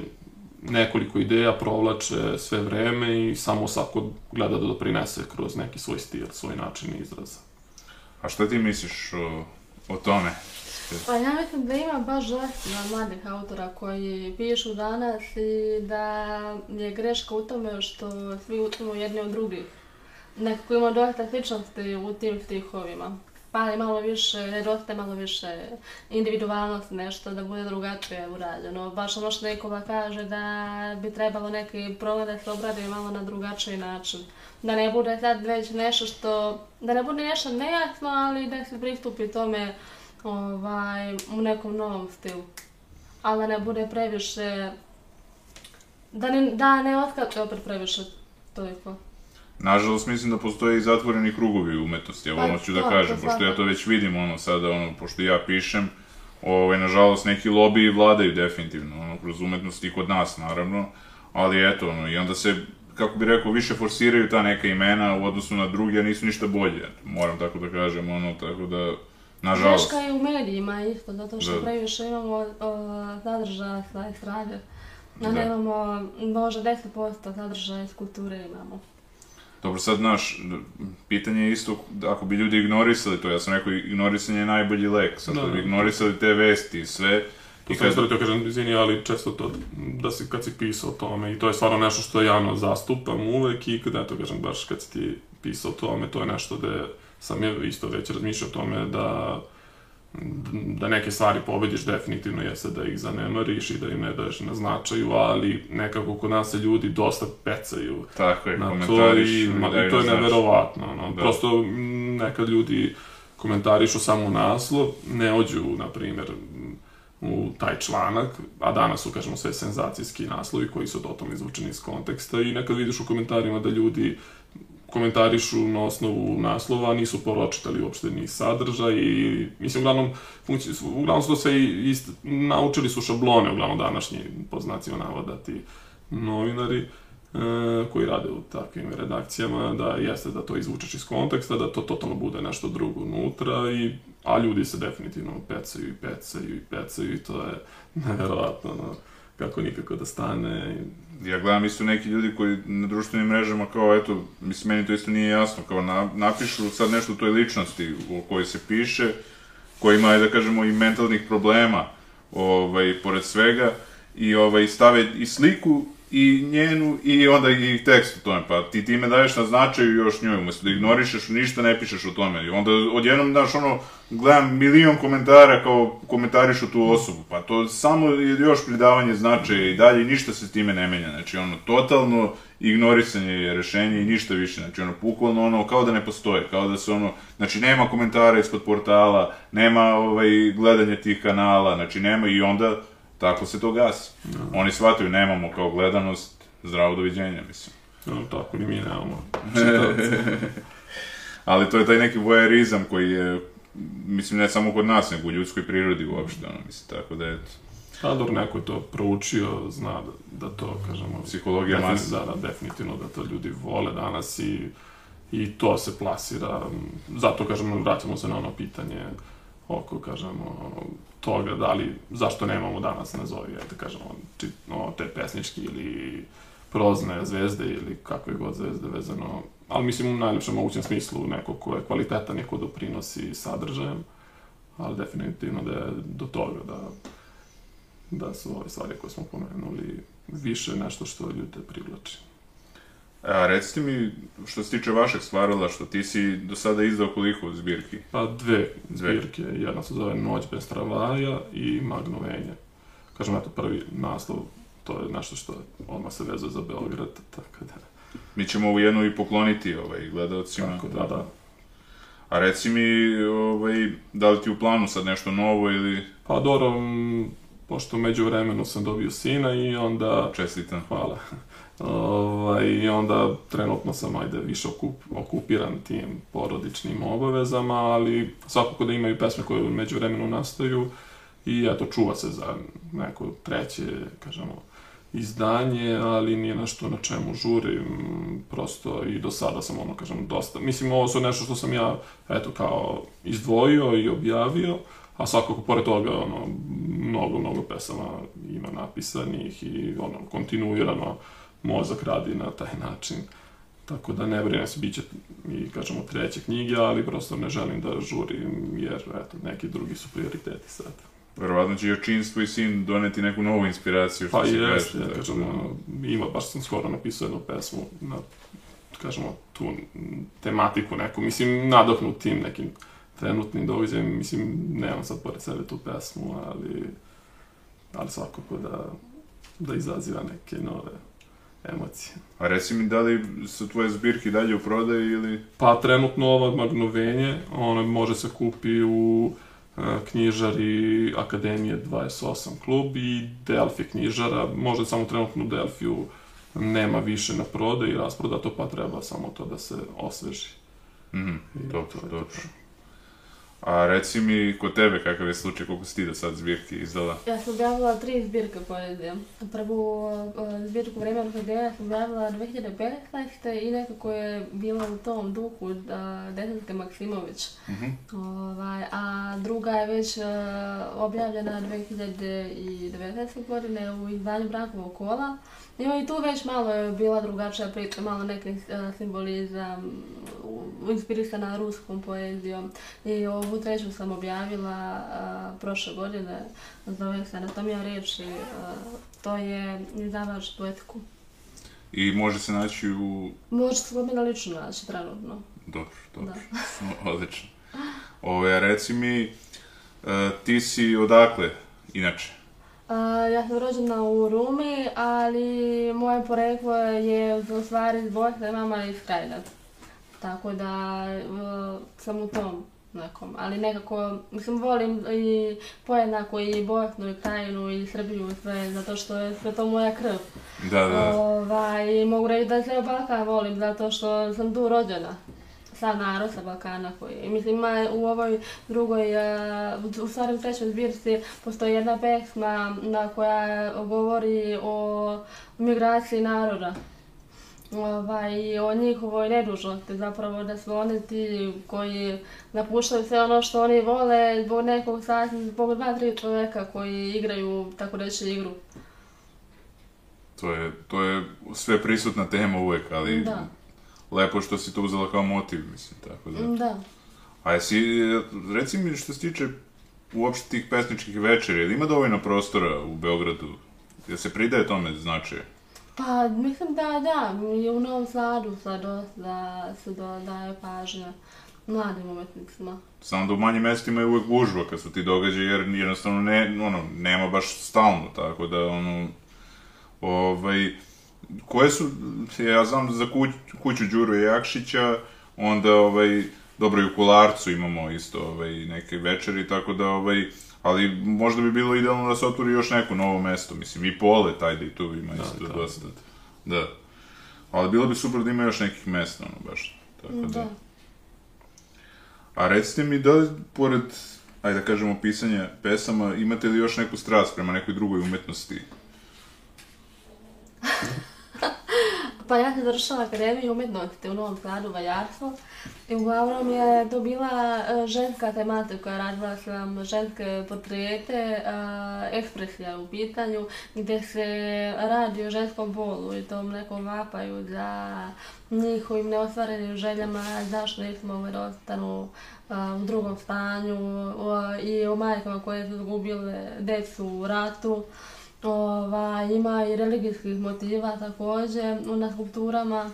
nekoliko ideja provlače sve vreme i samo svako gleda da doprinese kroz neki svoj stil, svoj način izraza. A šta ti misliš o, o tome? Pa ja mislim da ima baš dosta mladih autora koji pišu danas i da je greška u tome što svi učimo jedni od drugih. Nekako ima dosta sličnosti u tim stihovima. Pa je malo više, nedostaje malo više individualnost, nešto da bude drugačije urađeno. Baš ono što Nikola kaže da bi trebalo neki problem da se obradi malo na drugačiji način. Da ne bude sad već nešto što, da ne bude nešto nejasno, ali da se pristupi tome ovaj, u nekom novom stilu. Ali da ne bude previše, da ne, da ne otkače opet previše toliko. Nažalost, mislim da postoje i zatvoreni krugovi umetnosti, evo Pa, ono ću da to, kažem, to pošto ja to već vidim, ono, sada, ono, pošto ja pišem, ovaj, nažalost, neki lobiji vladaju definitivno, ono, kroz umetnost i kod nas, naravno, ali eto, ono, i onda se, kako bi rekao, više forsiraju ta neka imena u odnosu na druge, a nisu ništa bolje, moram tako da kažem, ono, tako da, nažalost. Greška je u medijima isto, zato što Da. previše imamo o, sadržaja sa estrade. Da, Da. nemamo, možda 10% sadržaja iz kulture imamo. Dobro, sad, znaš, pitanje je isto, ako bi ljudi ignorisali to, ja sam rekao, ignorisanje je najbolji lek, sad Da, da, bi da. ignorisali te vesti i sve, To i sam kad, isto to kažem, izvini, ali često to, da si, kad si pisao o tome, i to je stvarno nešto što javno zastupam uvek i kad, eto, kažem, baš kad si ti pisao o tome, to je nešto da sam je isto već razmišljao o tome da da neke stvari pobediš definitivno jeste da ih zanemariš i da im ne daješ na značaju, ali nekako kod nas se ljudi dosta pecaju tako je, na to i, ma, i to je neverovatno. No. Da. Prosto nekad ljudi komentarišu samo naslov, ne ođu, na primjer, u taj članak, a danas su, kažemo, sve senzacijski naslovi koji su totalno izvučeni iz konteksta i nekad vidiš u komentarima da ljudi komentarišu na osnovu naslova, nisu pročitali uopšte ni sadržaj i, mislim, uglavnom, funkci, uglavnom su to sve ist, naučili su šablone, uglavnom današnji, po znacima navoda, ti novinari, e, koji rade u takvim redakcijama, da jeste da to izvučeš iz konteksta, da to totalno bude nešto drugo unutra, i, a ljudi se definitivno pecaju i pecaju i pecaju i to je neverovatno, no, kako nikako da stane. Ja gledam isto neki ljudi koji na društvenim mrežama kao, eto, mislim, meni to isto nije jasno, kao na, napišu sad nešto o toj ličnosti o kojoj se piše, koja ima, da kažemo, i mentalnih problema, ovaj, pored svega, i ovaj, stave i sliku i njenu i onda i tekst o tome, pa ti time daješ na značaju još njoj, umesto da ignorišeš, ništa ne pišeš o tome, i onda odjednom, znaš, ono, gledam milion komentara kao komentarišu tu osobu, pa to samo je još pridavanje značaja i dalje, ništa se time ne menja, znači, ono, totalno ignorisanje je rešenje i ništa više, znači, ono, bukvalno, ono, kao da ne postoje, kao da se, ono, znači, nema komentara ispod portala, nema, ovaj, gledanje tih kanala, znači, nema i onda, tako se to gasi. Oni shvataju, nemamo kao gledanost, zdravo doviđenja, mislim. No, tako ni mi nemamo. Ali to je taj neki vojerizam koji je, mislim, ne samo kod nas, nego u ljudskoj prirodi uopšte, ono, mislim, tako da, eto, Pa dobro, neko je to proučio, zna da, da to, kažemo... Psihologija mase. Da, da, definitivno da to ljudi vole danas i, i to se plasira. Zato, kažemo, vraćamo se na ono pitanje oko, kažemo, toga da li, zašto nemamo danas nazovi, ajde, kažemo, či, no, te pesnički ili prozne zvezde ili kakve god zvezde vezano, ali mislim u najlepšem mogućem smislu neko ko je kvalitetan i ko doprinosi sadržajem, ali definitivno da je do toga da da su ove stvari koje smo pomenuli više nešto što ljude privlači. A recite mi, što se tiče vašeg stvarala, što ti si do sada izdao koliko zbirki? Pa dve Dve. zbirke, jedna se zove Noć bez travaja i Magnovenje. Kažem, eto, prvi naslov, to je nešto što odmah se vezuje za Beograd, tako da, Mi ćemo ovu jednu i pokloniti ovaj, gledalcima. tako da, da. A reci mi, ovaj, da li ti u planu sad nešto novo ili... Pa dobro, pošto među vremenu sam dobio sina i onda... Čestitam. Hvala. Ovaj, I onda trenutno sam ajde više okup, okupiran tim porodičnim obavezama, ali svakako da imaju pesme koje među vremenu nastaju i eto čuva se za neko treće, kažemo, izdanje, ali nije nešto na čemu žurim, prosto i do sada sam ono, kažem, dosta, mislim, ovo su nešto što sam ja, eto, kao izdvojio i objavio, a svakako, pored toga, ono, mnogo, mnogo pesama ima napisanih i, ono, kontinuirano mozak radi na taj način. Tako da ne brinem se, bit će i, kažemo, treće knjige, ali prosto ne želim da žurim, jer, eto, neki drugi su prioriteti sad. Verovatno će i očinstvo i sin doneti neku novu inspiraciju, što Pa jeste, ja tako kažem, da- ima, baš sam skoro napisao jednu pesmu na, kažemo, tu tematiku neku, mislim, nadahnut tim nekim trenutnim događajem, mislim, nemam sad pored sebe tu pesmu, ali, ali svakako da, da izaziva neke nove emocije. A reci mi, da li su tvoje zbirke dalje u prodaji ili... Pa trenutno ovo magnovenje, ono može se kupi u e, knjižari Akademije 28 klub i Delfi knjižara, možda samo trenutno Delfiju nema više na prodaj i rasprodato, pa treba samo to da se osveži. Mhm, I dobro, dobro. A reci mi, kod tebe, kakav je slučaj, koliko si ti do sad zbirki izdala? Ja sam objavila tri zbirke poezije. Prvu uh, zbirku Vremena orhideja sam objavila 2015. i nekako je bila u tom duhu uh, Desanske Maksimović. Mhm. Ovaj, a druga je već uh, objavljena 2019. godine u izdanju Brankovog kola. I i tu već malo je bila drugačija priča, malo neki uh, simbolizam, inspirisana ruskom poezijom. I ovu treću sam objavila uh, prošle godine, zove se Anatomija riječi, uh, to je izdavač Duetku. I može se naći u... Može se kod mene lično naći trenutno. Dobro, dobro. Odlično. Ove, reci mi, e, ti si odakle, inače? Ja sam rođena u Rumi, ali moje poreklo je u stvari iz Bosne, mama iz Krajina. Tako da uh, sam u tom nekom, ali nekako, mislim, volim i pojednako i Bosnu i Krajinu i Srbiju sve, zato što je sve to moja krv. Da, da. Ovaj, mogu reći da sve Balkan volim, zato što sam tu rođena. Sav narod sa Balkana koji, mislim, ima u ovoj drugoj, a, u stvari u trećoj zbirci postoji jedna pesma na koja govori o migraciji naroda. Ovaj, o njihovoj nedužnosti, zapravo da su oni ti koji napuštaju sve ono što oni vole zbog nekog sasvim, zbog dva, tri čovjeka koji igraju, tako reći, igru. To je, to je sve prisutna tema uvek, ali Da. Lepo što si to uzela kao motiv, mislim, tako da. Da. A jesi, reci mi što se tiče uopšte tih pesničkih večeri, jel ima dovoljno prostora u Beogradu? Jel se pridaje tome značaje? Pa, mislim da da, i u Novom Sadu sad dosta se do, daje pažnja mladim umetnicima. Samo da u manjim mestima je uvek gužva kad su ti događaji, jer jednostavno ne, ono, nema baš stalno, tako da, ono, ovaj, koje su, ja znam za kuć, kuću Đuru Jakšića, onda, ovaj, dobro i u Kularcu imamo isto, ovaj, neke večeri, tako da, ovaj, ali možda bi bilo idealno da se otvori još neko novo mesto, mislim, i Pole, taj da i tu ima Da, isto da. dosta, da. Ali bilo bi super da ima još nekih mesta, ono, baš, tako da. Da. A recite mi da pored, ajde da kažemo, pisanja pesama, imate li još neku strast prema nekoj drugoj umetnosti? Pa ja sam završila Akademiju umjetnosti u Novom Sadu, Vajarstvo. I uglavnom je to bila e, ženska tematika, radila sam ženske portrete, e, ekspresija u pitanju, gdje se radi o ženskom polu i tom nekom vapaju za njihovim neostvarenim željama, zašto nismo mogli da ostanu e, u drugom stanju i o majkama koje su izgubile decu u ratu. Ova, ima i religijskih motiva također u- na skulpturama.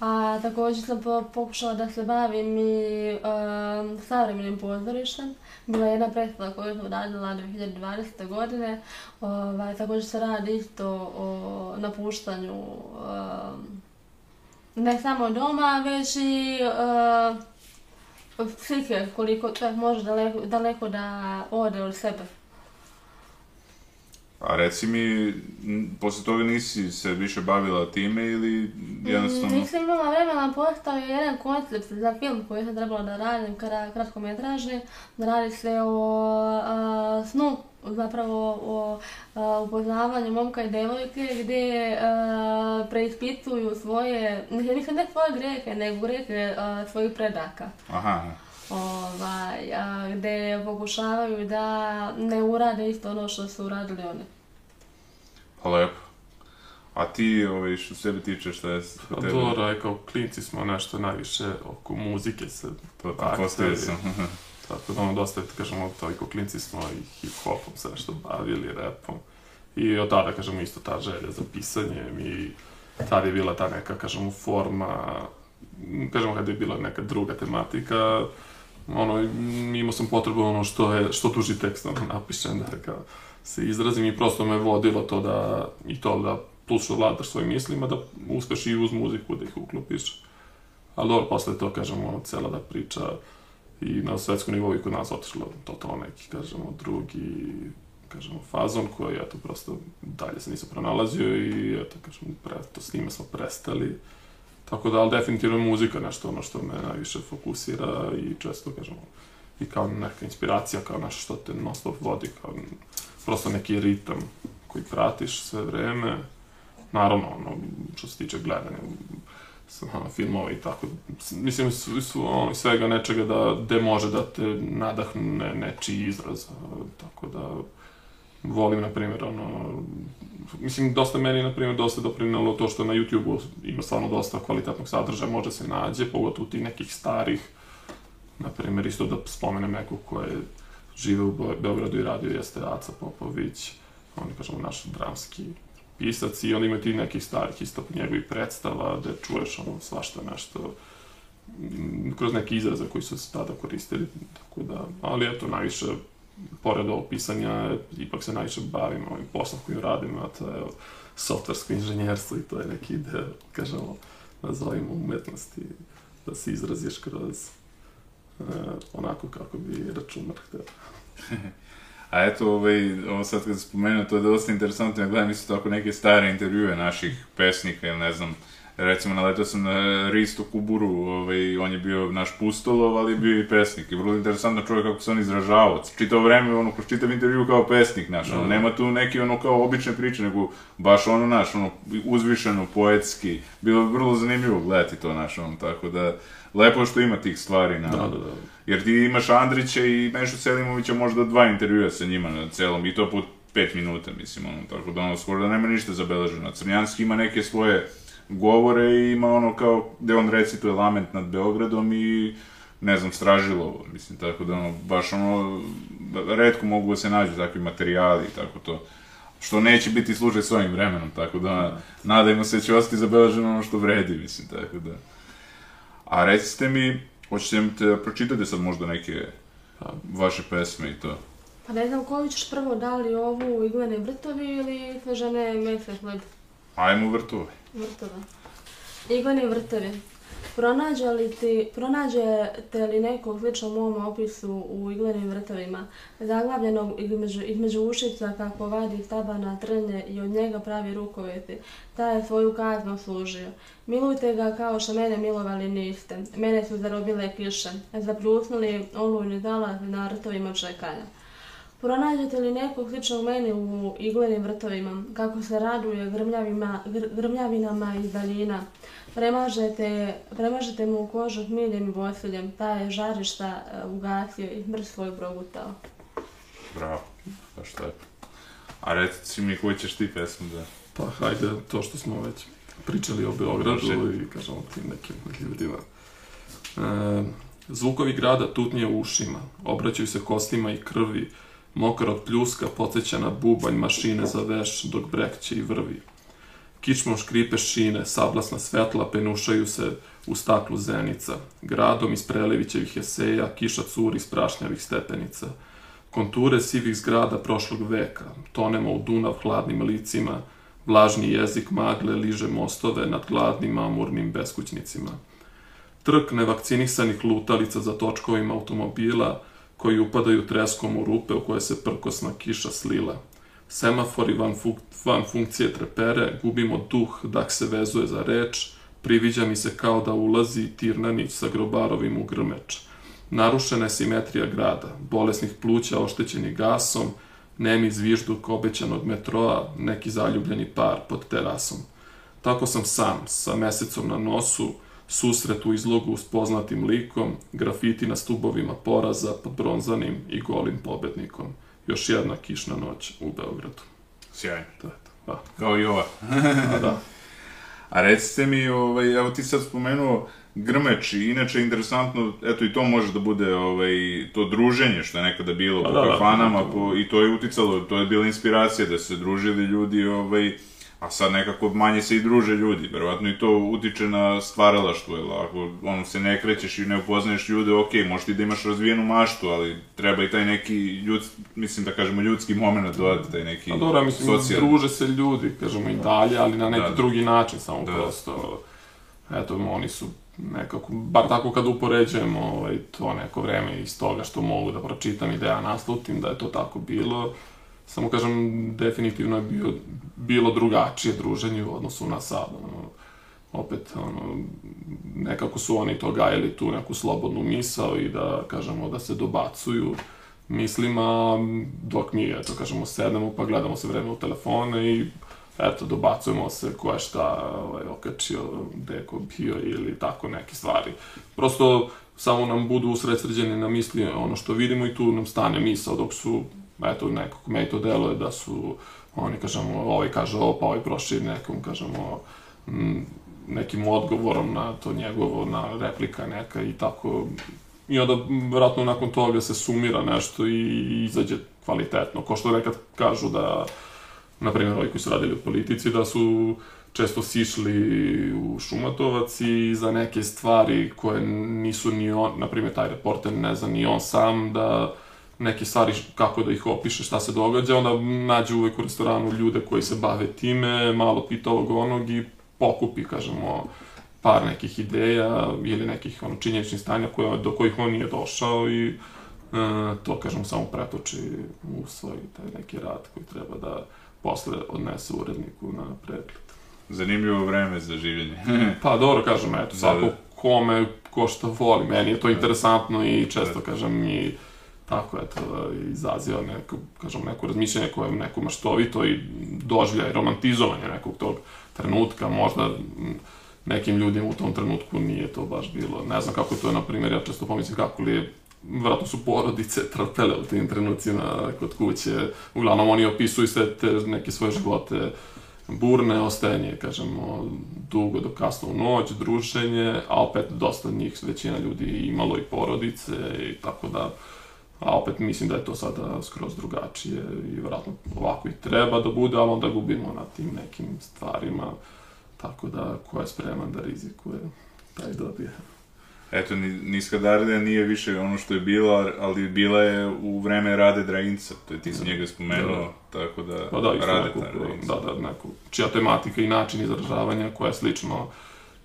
A također sam po- pokušala da se bavim i um, savremenim pozorištem. Bila je jedna predstava koju sam radila 2020. godine. Ovaj, također se radi isto o napuštanju um, ne samo doma, već i uh, psihike, koliko čovjek može daleko, daleko da ode od sebe. A reci mi, posle toga nisi se više bavila time ili jednostavno... Mm, Nisam imala vremena, postao je jedan koncept za film koji sam trebala da radim, kra- kratkometražni, da radi se o a, snu, zapravo o a, upoznavanju momka i devojke gdje a, preispituju svoje, mislim ne svoje grehe, nego grehe a, svojih predaka. Aha, Ovaj, a, gdje pokušavaju da ne urade isto ono što su uradili oni. pa lepo. A ti, ovaj, što sebe tiče, šta je s Pa tebe? dobro, aj kao klinci smo nešto najviše oko muzike se Pa, aktori. postavio sam. Tako da ono dosta, da kažemo, toliko klinci smo i hip-hopom se nešto bavili, repom. I od tada, kažemo, isto ta želja za pisanjem i tad je bila ta neka, kažemo, forma, kažemo, kada je bila neka druga tematika, ono, imao sam potrebu ono što je, što tuži tekst, ono, napišem, da kao, se izrazim i prosto me vodilo to da, i to da, plus što vladaš svojim mislima, da uspeš i uz muziku da ih uklopiš. Ali dobro, posle to, kažemo, cela da priča i na svetskom nivou i kod nas otišlo totalno neki, kažemo, drugi, kažemo, fazon koji, eto, prosto dalje se nisam pronalazio i, eto, kažemo, pre, to s njime smo prestali. Tako da, ali definitivno je muzika nešto ono što me najviše fokusira i često, kažemo, i kao neka inspiracija, kao nešto što te non stop vodi, kao prosto neki ritam koji pratiš sve vreme. Naravno, ono, što se tiče gledanja, ono, filmova i tako. Mislim, su, su ono, svega nečega da, gde može da te nadahne nečiji izraz. Tako da, volim, na primjer, ono, mislim, dosta meni, na primjer, dosta doprinalo to što na YouTube-u ima stvarno dosta kvalitetnog sadržaja, može se nađe, pogotovo ti nekih starih, na primjer, isto da spomenem nekog ko je žive u Be- Beogradu i radio jeste Aca Popović, on je, kažemo, naš dramski pisac i on ima ti nekih starih isto njegovih predstava gde čuješ ono svašta nešto kroz neke izraze koji su se tada koristili, tako da, ali eto, najviše, pored ovog pisanja, ipak se najviše bavim ovim poslom kojim radim, a to je softversko inženjerstvo i to je neki deo, kažemo, nazovimo umetnosti, da se izraziš kroz e, onako kako bi računar hteo. A eto, ovaj, ovo sad kad spomenuo, to je dosta interesantno, ja gledam isto tako neke stare intervjue naših pesnika, ili ne znam, recimo naletao sam na Risto Kuburu, ovaj, on je bio naš pustolov, ali je bio i pesnik, i vrlo interesantno čovjek kako se on izražavao, čitao vreme, ono, kroz čitav intervju kao pesnik, naš, ono, Da. nema tu neki, ono, kao obične priče, nego baš ono, naš, ono, uzvišeno, poetski, bilo bi vrlo zanimljivo gledati to, naš, ono, tako da, lepo je što ima tih stvari, na, Da, da, da. jer ti imaš Andrića i Mešu Selimovića možda dva intervjua sa njima na celom i to po pet minuta, mislim, ono, tako da ono, skoro da nema ništa zabeleženo. Crnjanski ima neke svoje govore i ima ono kao, gde on recituje lament nad Beogradom i ne znam, Stražilovo, mislim, tako da ono, baš ono, redko mogu da se nađu takvi materijali i tako to. Što neće biti slučaj s ovim vremenom, tako da nadajmo se da će ostati zabeleženo ono što vredi, mislim, tako da. A recite mi, hoćete te da pročitate sad možda neke vaše pesme i to? Pa ne znam koju ćeš prvo, da li ovu iglene vrtovi ili sve žene mesec led Ajmo vrtove. Vrtove. Igleni vrtovi. Pronađe li ti, pronađete li nekog slično mom opisu u iglenim vrtovima, zaglavljenog između, između ušica kako vadi stabana trnje i od njega pravi rukoveti, taj je svoju kaznu služio. Milujte ga kao što mene milovali niste, mene su zarobile kiše, zapljusnuli olujni zalaz na vrtovima čekanja. Pronađete li nekog sličnog meni u iglenim vrtovima, kako se raduje grmljavima, gr, grmljavinama iz daljina, premažete, premažete mu kožu hmiljem i vosiljem, taj je žarišta e, ugasio i smrt svoj progutao. Bravo, baš tako. A reci mi koju ćeš ti pesmu da... Pa hajde, to što smo već pričali o Beogradu Može. i kažemo o tim nekim ljudima. E, zvukovi grada tutnje u ušima, obraćaju se kostima i krvi, mokar od pljuska podsjeća na bubanj mašine za veš dok brekće i vrvi. Kičmom škripe šine, sablasna svetla penušaju se u staklu zenica. Gradom iz Prelevićevih eseja kiša curi iz prašnjavih stepenica. Konture sivih zgrada prošlog veka, tonemo u Dunav hladnim licima, vlažni jezik magle liže mostove nad gladnim amurnim beskućnicima. Trk nevakcinisanih lutalica za točkovima automobila koji upadaju treskom u rupe u koje se prkosna kiša slila. Semafori van, fuk, van funkcije trepere, gubimo duh dak se vezuje za reč, priviđa mi se kao da ulazi Tirnanić sa grobarovim u grmeč. Narušena je simetrija grada, bolesnih pluća oštećeni gasom, nemi zvižduk obećanog metroa, neki zaljubljeni par pod terasom. Tako sam sam, sa mesecom na nosu, susret u izlogu s poznatim likom, grafiti na stubovima poraza pod bronzanim i golim pobednikom. Još jedna kišna noć u Beogradu. Sjajno. To je to. Da. Kao i ova. A da. A recite mi, ovaj, evo ti sad spomenuo Grmeč i inače interesantno, eto i to može da bude ovaj, to druženje što je nekada bilo Pa po da, da, kafanama to- po, i to je uticalo, to je bila inspiracija da se družili ljudi, ovaj, a sad nekako manje se i druže ljudi, verovatno i to utiče na stvaralaštvo, jer ako ono, se ne krećeš i ne upoznaješ ljude, ok, možeš ti da imaš razvijenu maštu, ali treba i taj neki ljud, mislim da kažemo ljudski moment dodati, taj neki A dobro, ja mislim, socijalni. druže se ljudi, kažemo i dalje, ali na neki Da. drugi način, samo Da. prosto, eto, oni su nekako, bar tako kad upoređujemo ovaj, to neko vreme iz toga što mogu da pročitam i da ja naslutim da je to tako bilo, samo kažem, definitivno je bio, bilo drugačije druženje u odnosu na sad, ono, opet, ono, nekako su oni to gajili tu neku slobodnu misao i da, kažemo, da se dobacuju mislima, dok mi, eto, kažemo, sednemo pa gledamo se vreme u telefone i eto, dobacujemo se ko je šta ovaj, okačio, gde ko bio ili tako neke stvari. Prosto, samo nam budu usredsređeni na misli ono što vidimo i tu nam stane misao dok su, eto, nekako meni to deluje da su oni, kažemo, ovaj kaže ovo, pa ovaj proširi nekom, kažemo, m, nekim odgovorom na to njegovo, na replika neka i tako. I onda, m, vjerojatno, nakon toga se sumira nešto i izađe kvalitetno. Ko što nekad kažu da, na primjer, ovi koji su radili u politici, da su često sišli u Šumatovac i za neke stvari koje nisu ni on, na primjer, taj reporter ne zna ni on sam, da neke stvari kako da ih opiše, šta se događa, onda nađe uvek u restoranu ljude koji se bave time, malo pita ovog onog i pokupi, kažemo, par nekih ideja ili nekih ono, činjeničnih stanja koje, do kojih on nije došao i e, to, kažemo, samo pretoči u svoj taj neki rad koji treba da posle odnese uredniku na pregled. Zanimljivo vreme za življenje. Pa dobro, kažem, eto, Da, svako da. kome ko šta voli. Meni je to interesantno i često, kažem, i tako, eto, izaziva neko, kažem, neko razmišljanje koje je neko maštovito i doživlja romantizovanje nekog tog trenutka, možda nekim ljudima u tom trenutku nije to baš bilo. Ne znam kako to je, na primjer, ja često pomislim kako li je vratno su porodice trpele u tim trenucima kod kuće. Uglavnom, oni opisuju sve te neke svoje živote burne, ostajanje, kažemo, dugo do kasno u noć, druženje, a opet dosta njih, većina ljudi imalo i porodice i tako da, a opet mislim da je to sada skroz drugačije i vjerojatno ovako i treba da bude, ali onda gubimo na tim nekim stvarima, tako da ko je spreman da rizikuje, taj dobije. Eto, ni- Niska Darlija nije više ono što je bila, ali bila je u vreme Rade Draginca, to je ti si njega spomenuo, tako da, Pa da, isto Rade neku, Draginca. da, da, neku, čija tematika i način izražavanja koja je slično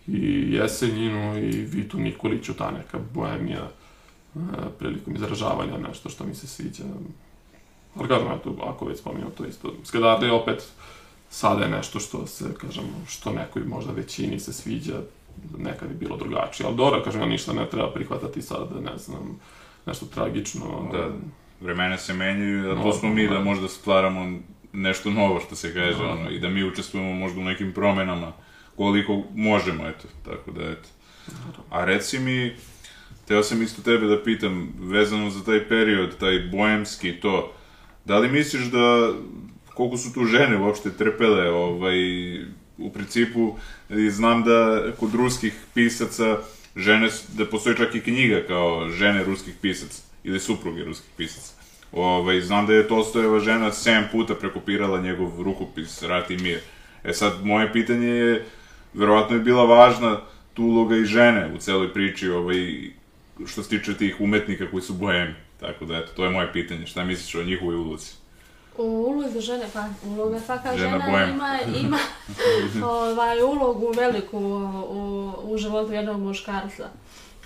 i Jesenjinu i Vitu Nikoliću, ta neka boemija e, prilikom izražavanja, nešto što mi se sviđa. Ali kažem, eto, ako već spominjam to isto. Skedarde je opet, sada je nešto što se, kažem, što nekoj možda većini se sviđa, nekad je bilo drugačije. Ali dobro, kažem, ja ništa ne treba prihvatati sad, ne znam, nešto tragično. Da, vremena se menjaju, a to No, smo mi da da. možda stvaramo nešto novo, što se kaže, Da. ono, i da mi učestvujemo možda u nekim promenama, koliko možemo, eto, tako da, eto. A reci mi, teo sam isto tebe da pitam, vezano za taj period, taj boemski to, da li misliš da, koliko su tu žene uopšte trpele, ovaj, u principu, znam da kod ruskih pisaca, žene, da postoji čak i knjiga kao žene ruskih pisaca, ili supruge ruskih pisaca. Ovaj, znam da je Tolstojeva žena 7 puta prekopirala njegov rukopis Rat i mir. E sad, moje pitanje je, verovatno je bila važna tu uloga i žene u celoj priči, ovaj, što se tiče tih umetnika koji su bohemi. Tako da, eto, to je moje pitanje. Šta misliš o njihovoj ulozi? U ulozi žene, pa uloga svaka Žena žena, ima, ima ovaj, ulogu veliku u, u životu jednog muškarca.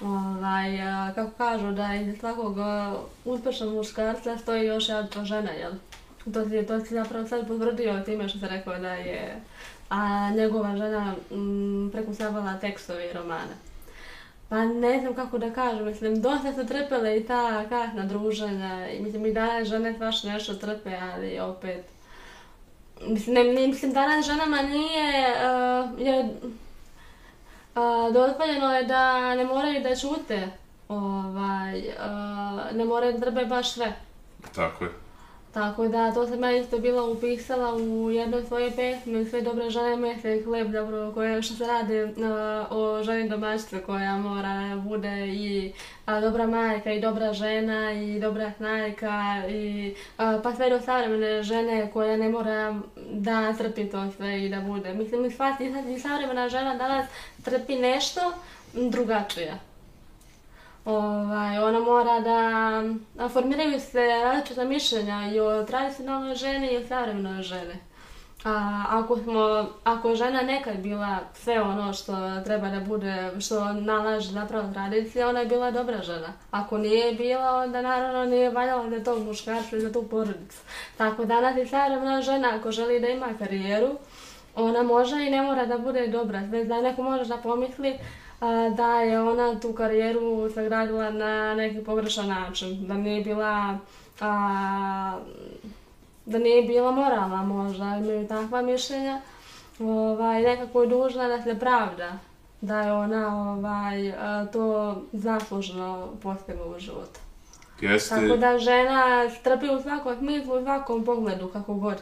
Ovaj, kako kažu da iza svakog uspešnog muškarca stoji još jedna žena, jel? To si, to si zapravo sad potvrdio time što se rekao da je a njegova žena m, prekusavala tekstove i romane. Pa ne znam kako da kažem, mislim, dosta su trpele i ta kasna druženja, i mislim i danas žene baš nešto trpe, ali opet, mislim, ne, ne, mislim danas ženama nije, uh, je, uh, dozvoljeno je da ne moraju da čute, ovaj, uh, ne moraju da trpe baš sve. Tako je. Tako da, to sam ja isto bila upisala u jednoj svoje pesme, sve dobre žene mese i hleb, zapravo, koje, što se radi uh, o ženi domaćice koja mora bude i a, dobra majka i dobra žena i dobra snajka i pa sve do savremene žene koja ne mora da trpi to sve i da bude. Mislim, i svaki i savremena žena danas trpi nešto drugačije. Ovaj, ona mora da, da formiraju se različita mišljenja i o tradicionalnoj ženi i o savremenoj ženi. A, ako, smo, ako žena nekad bila sve ono što treba da bude, što nalaže zapravo tradicija, ona je bila dobra žena. Ako nije bila, onda naravno nije valjala za tog muškarca i za tu porodicu. Tako danas i savremena žena, ako želi da ima karijeru, ona može i ne mora da bude dobra. Već da neko može da pomisli da je ona tu karijeru sagradila na neki pogrešan način, da nije bila a, da nije bila moralna možda, imaju takva mišljenja, ovaj, nekako je dužna da se pravda da je ona ovaj, to zaslužno postigla u životu. Jeste, Tako da žena trpi u svakom smislu, u svakom pogledu, kako god.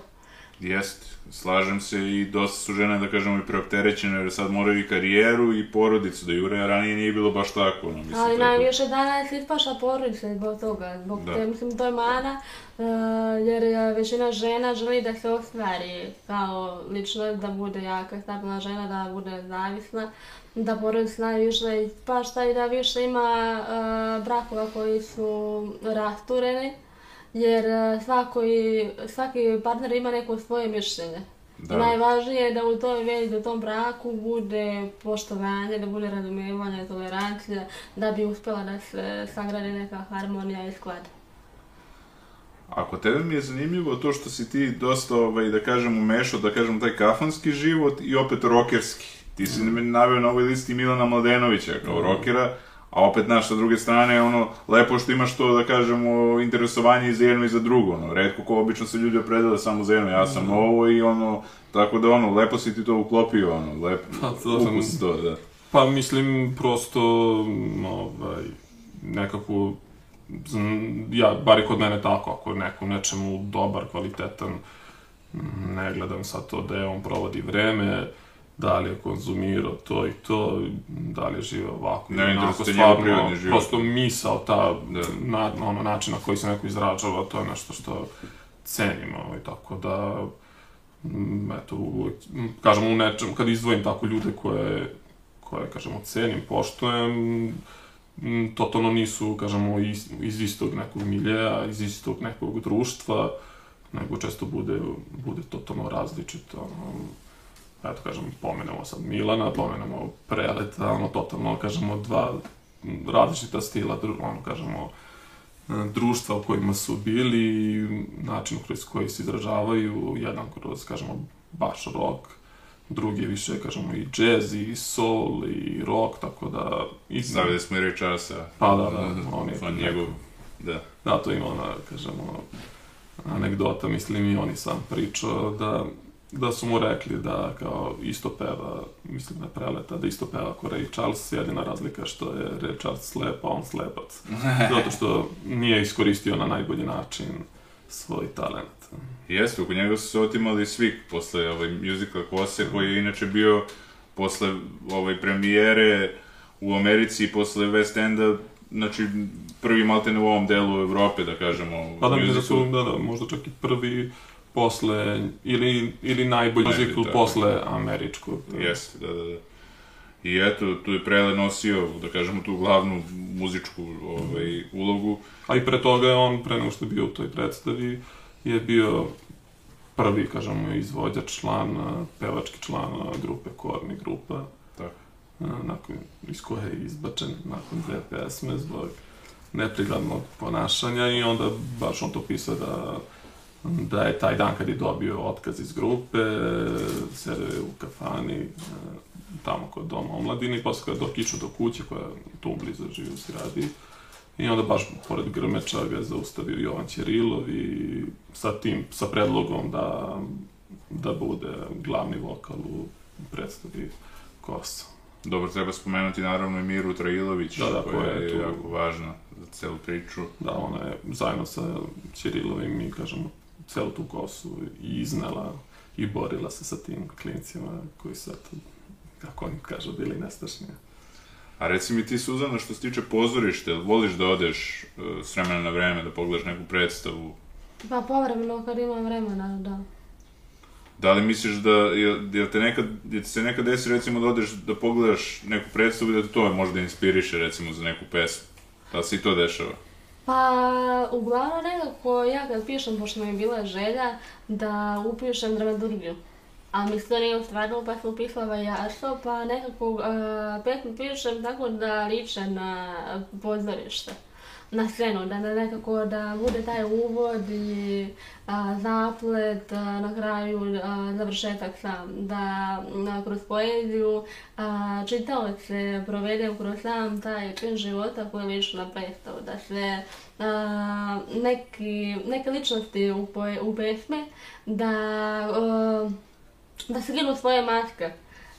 jeste. Slažem se i dosta su žene, da kažemo, i preopterećene, jer sad moraju i karijeru i porodicu da jure, a ranije nije bilo baš tako, ono, mislim. Ali tako. najviše danas ispaša porodice zbog toga, zbog Da. te, mislim, to je mana, uh, jer većina žena želi da se ostvari kao ličnost, da bude jaka, stabilna žena, da bude zavisna, da porodica najviše ispašta i da više ima uh, brakova koji su rastureni, jer uh, svako i, svaki partner ima neko svoje mišljenje. Da. I najvažnije je da u toj vezi, u tom braku bude poštovanje, da bude razumijevanje, tolerancija, da bi uspjela da se sagradi neka harmonija i sklad. Ako tebe mi je zanimljivo to što si ti dosta, ovaj, da kažem, umešao, da kažem, taj kafanski život i opet rokerski. Ti si mi naveo na ovoj listi Milana Mladenovića kao rokera, a opet, znaš, sa druge strane, ono, lepo što imaš to, da kažemo, interesovanje i za jedno i za drugo, ono, redko ko obično se ljudi opredele samo za jedno, ja sam ovo i ono, tako da, ono, lepo si ti to uklopio, ono, lepo, Pa, to sam- ukus to, da. Pa mislim, prosto, ovaj, nekako, ja, bar je kod mene tako, ako je neko nečemu dobar, kvalitetan, ne gledam sad to da je on provodi vreme, da li je konzumirao to i to, da li je živeo ovako, Ne onako, stvarno, život. prosto misao, ta, Da. na, ono, način na koji se neko izražava, to je nešto što cenim, ovaj, tako da, m, eto, kažem, u nečem, kad izdvojim tako ljude koje, koje, kažemo, cenim, poštojem, m, totalno nisu, kažemo, iz, iz istog nekog miljeja, iz istog nekog društva, nego često bude, bude totalno različito, ono, eto, kažem, pomenemo sad Milana, pomenemo Preleta, ono, totalno, kažemo, dva različita stila, ono, kažemo, e, društva u kojima su bili, i način kroz koji se izražavaju, jedan kroz, kažemo, baš rock, drugi više, kažemo, i jazz, i soul, i rock, tako da... I, Zavljali smo i Ray Charlesa. Pa da, da, on je neko- njegov, da. Da, to ima ona, kažemo, anegdota, mislim i on sam pričao da, da su mu rekli da kao isto peva, mislim da preleta, da isto peva kao Ray Charles, jedina razlika što je Ray Charles slep, a on slepac. Zato što nije iskoristio na najbolji način svoj talent. Jeste, oko njega su se otimali svi posle ovaj musical Kose, koji je inače bio posle ovaj premijere u Americi i posle West Enda, znači prvi maltene u ovom delu Evrope, da kažemo, Pa da mi da su, da, da, možda čak i prvi posle, ili, ili najbolji Najbolji, musical tako. posle američkog. Jeste, da, da, da. I eto, tu je Prele nosio, da kažemo, tu glavnu muzičku ovaj, ulogu. A i pre toga je on, pre nego što je bio u toj predstavi, je bio prvi, kažemo, izvođač, član, pevački član grupe Korni grupa, Tako. nakon, iz koje je izbačen nakon dve pesme zbog neprikladnog ponašanja i onda baš on to pisao da da je taj dan kad je dobio otkaz iz grupe, sedeo je u kafani, e, tamo kod doma omladine i posle kada išao do kuće koja tu blizu živi u Siradi. I onda baš pored Grmeča ga je zaustavio Jovan Ćerilov i sa tim, sa predlogom da, da bude glavni vokal u predstavi Kosa. Dobro, treba spomenuti naravno i Miru Trajilović, Da, da, koja koja je je tu. jako važna za celu priču. Da, ona je zajedno sa Ćirilovim i, kažemo, celu tu kosu i iznela i borila se sa tim klincima koji su, eto, kako oni kažu, bili nestašni. A reci mi ti, Suzana, što se tiče pozorišta, jel voliš da odeš uh, s vremena na vreme, da pogledaš neku predstavu? Pa povremeno kad imam vremena, da. Da li misliš da, jel, jel te nekad, jel se nekad desi recimo da odeš da pogledaš neku predstavu i da te to možda inspiriše recimo za neku pesmu? Da li se i to dešava? Pa, uglavnom nekako ja kad pišem, pošto mi je bila želja da upišem dramaturgiju. A mislim da nije ostvarilo, pa sam upisala vajarstvo, pa nekako uh, pesmu pišem tako da liče na pozorište, na scenu, da, da nekako da bude taj uvod i a, zaplet, a, na kraju a, završetak sam, da a, kroz poeziju a, čitaoce provedem kroz sam taj čin života koji liči na predstavu, da se a, neki, neke ličnosti u, poe, u pesmi, da a, da skinu svoje maske,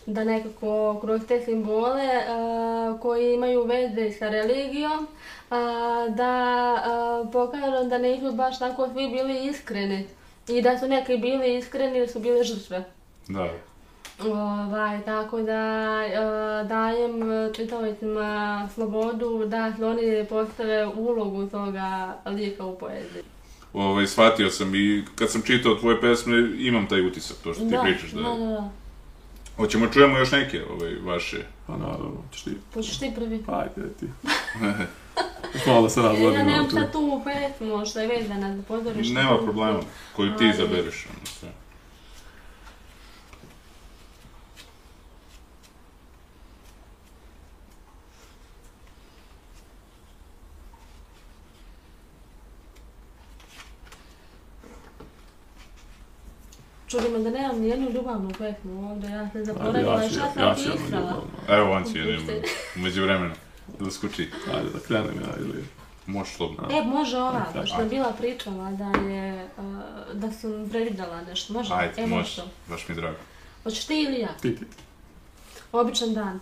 da nekako kroz te simbole a, koji imaju veze sa religijom, a, da a, pokažu da nisu baš tako svi bili iskreni i da su neki bili iskreni ili su bili žrtve. Da. Ovaj, tako da a, dajem čitaocima slobodu da se oni postave ulogu toga lika u poeziji. Ovaj, shvatio sam i kad sam čitao tvoje pesme imam taj utisak, to što ti pričaš. Da, da, da, da. Hoćemo čujemo još neke ovaj, vaše. Pa naravno, ćeš ti, Hoćeš ti prvi? ajde ti. Malo da se Ja razvodimo nemam tu. sad tu pesmu što je vezana za pozorište. Nema problema, koju ti izabereš. ono sve. Čudi me da nemam nijednu ljubavnu pesmu ovdje, ja se zaboravila ja i šta sam ja jednu pisala. Evo on ti je Pusti. umeđu vremena. Da skuči. Ajde, da krenem ja ili... Možeš slobno. E, može ova, Ajde. pošto je bila pričala da je, da sam previdjela nešto, može? Ajde, e, možeš. to. Baš mi je drago. Hoćeš ti ili ja? Ti, ti. Običan dan.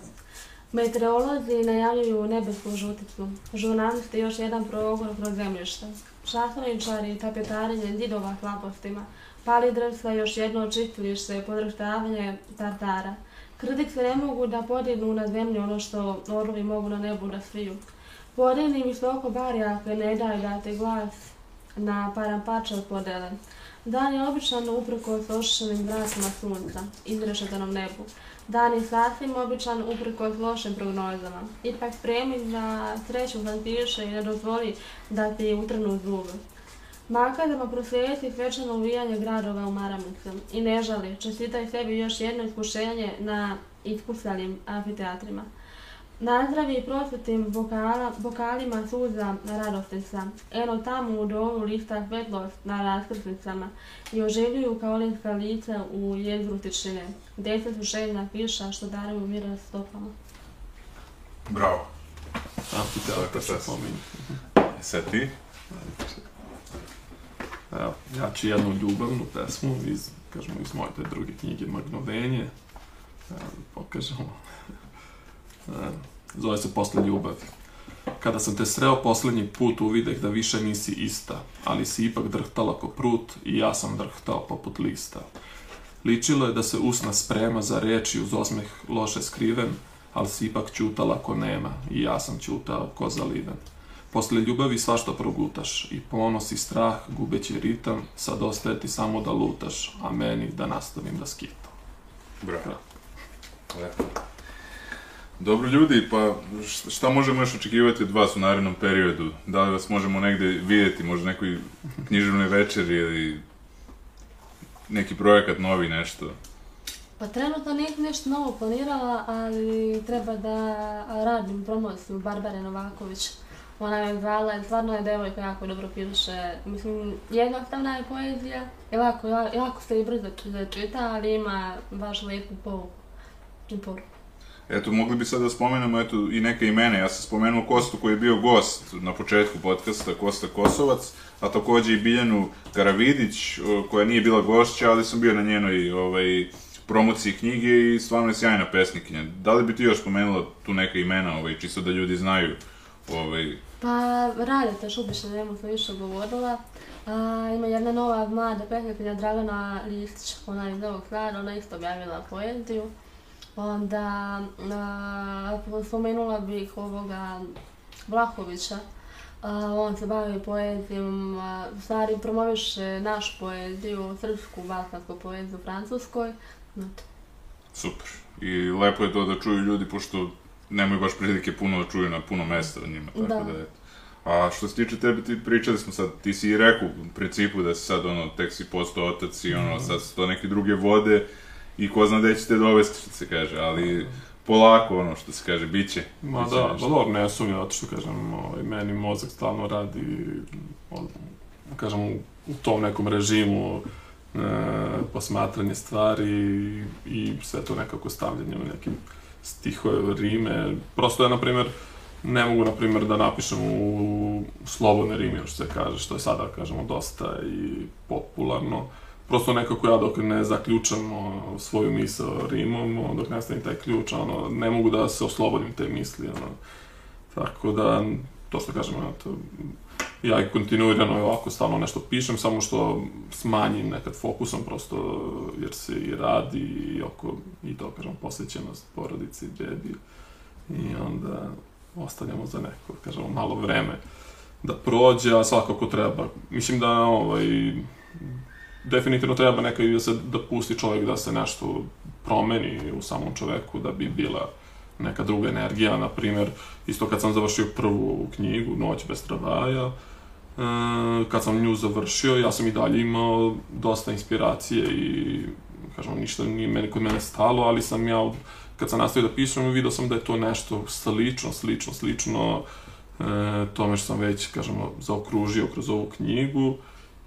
Meteorolozi najavljuju nebesku žuticu. Žurnalisti još jedan progon kroz zemljište. Šahovničari i tapetarenje zidova hlapostima. Pali drvstva još jedno očistilište, podrštavanje tartara. Kritici ne mogu da podignu na zemlju ono što orlovi mogu na nebu da sviju. Podigni visoko barjake ne daju dati glas na parampače od podele. Dan je običan uprkos ošišenim vratima sunca, izrešetanom nebu. Dan je sasvim običan uprkos lošim prognozama. Ipak spremi da sreću fantiše i ne dozvoli da ti utrnu Makadama prosvijeti svečano uvijanje gradova u maramicu i ne žali, čestitaj sebi još jedno iskušenje na iskusalim amfiteatrima. Nazdravi i prosvetim vokala, vokalima suza radostica. Eno tamo u domu lista svetlost na raskrsnicama i oživljuju kao olinska lica u jezgru tišine. Deset su željna piša što daruju mira stopama. Bravo. Amfiteatra Svaka se pominje. Sad ti? Evo, ja ću jednu ljubavnu pesmu iz, kažemo, iz moje te druge knjige Magnovenje. Evo, da pokažemo. E, Zove se Posle ljubavi. Kada sam te sreo poslednji put uvideh da više nisi ista, ali si ipak drhtala ko prut i ja sam drhtao poput lista. Ličilo je da se usna sprema za reči uz osmeh loše skriven, ali si ipak ćutala ko nema i ja sam ćutao ko zaliven. Posle ljubavi svašta progutaš i ponos i strah gubeći ritam, sad ostaje ti samo da lutaš, a meni da nastavim da skitam. Bravo. Lepo. Dobro ljudi, pa šta možemo još očekivati od vas u narednom periodu? Da li vas možemo negde vidjeti, možda nekoj književnoj večeri ili neki projekat novi, nešto? Pa trenutno nisam nešto novo planirala, ali treba da radim promociju Barbare Novaković. Ona me zvala i stvarno je devojka jako dobro piše. Mislim, jednostavna je poezija, i lako, la- lako se i brzo čita, ali ima baš lepu povuku i poruku. Eto, mogli bi sad da spomenemo eto, i neke imene. Ja sam spomenuo Kostu koji je bio gost na početku podcasta, Kosta Kosovac, a takođe i Biljanu Karavidić, koja nije bila gošća, ali sam bio na njenoj ovaj, promociji knjige i stvarno je sjajna pesnikinja. Da li bi ti još spomenula tu neka imena, ovaj, čisto da ljudi znaju? Ovaj, Pa, Radeta Šubić, na njemu sam više govorila. A, ima jedna nova mlada pesnikinja Dragana Listić, ona iz Novog Sada, ona isto objavila poeziju. Onda a, spomenula bih ovoga Vlahovića, a, on se bavi poezijom, a, u stvari promoviše našu poeziju, srpsku, balkansku poeziju u Francuskoj. Super. I lepo je to da čuju ljudi, pošto nemaju baš prilike puno da čuju na puno mesta o njima, tako da, Da. da eto. A što se tiče tebe, ti pričali smo sad, ti si i rekao u principu da si sad ono, tek si postao otac i ono, sad su to neke druge vode i ko zna gde će te dovesti, što se kaže, ali polako ono što se kaže, bit će. Ma bit će da, nešto. pa dobro, ne sumnjam, zato što kažem, ovaj, meni mozak stalno radi, od, kažem, u, u tom nekom režimu e, posmatranje stvari i, i sve to nekako stavljanje u nekim stihove, rime. Prosto ja, na primjer, ne mogu, na primjer, da napišem u slobodne rime, što se kaže, što je sada, kažemo, dosta i popularno. Prosto nekako ja dok ne zaključam o, svoju misao rimom, o, dok ne stavim taj ključ, ono, ne mogu da se oslobodim te misli, ono. Tako da, to što kažem, eto, ja i kontinuirano ovako stalno nešto pišem, samo što smanjim nekad fokusom, prosto jer se i radi i oko, i to kažem, posvećenost porodici i bebi. I onda ostavljamo za neko, kažemo, malo vreme da prođe, a svakako treba. Mislim da, ovaj, definitivno treba nekad i da se da pusti čovjek da se nešto promeni u samom čoveku da bi bila neka druga energija, na primjer, isto kad sam završio prvu knjigu, Noć bez travaja, e, kad sam nju završio, ja sam i dalje imao dosta inspiracije i, kažemo, ništa nije meni kod mene stalo, ali sam ja, kad sam nastavio da pišem, vidio sam da je to nešto slično, slično, slično e, tome što sam već, kažemo, zaokružio kroz ovu knjigu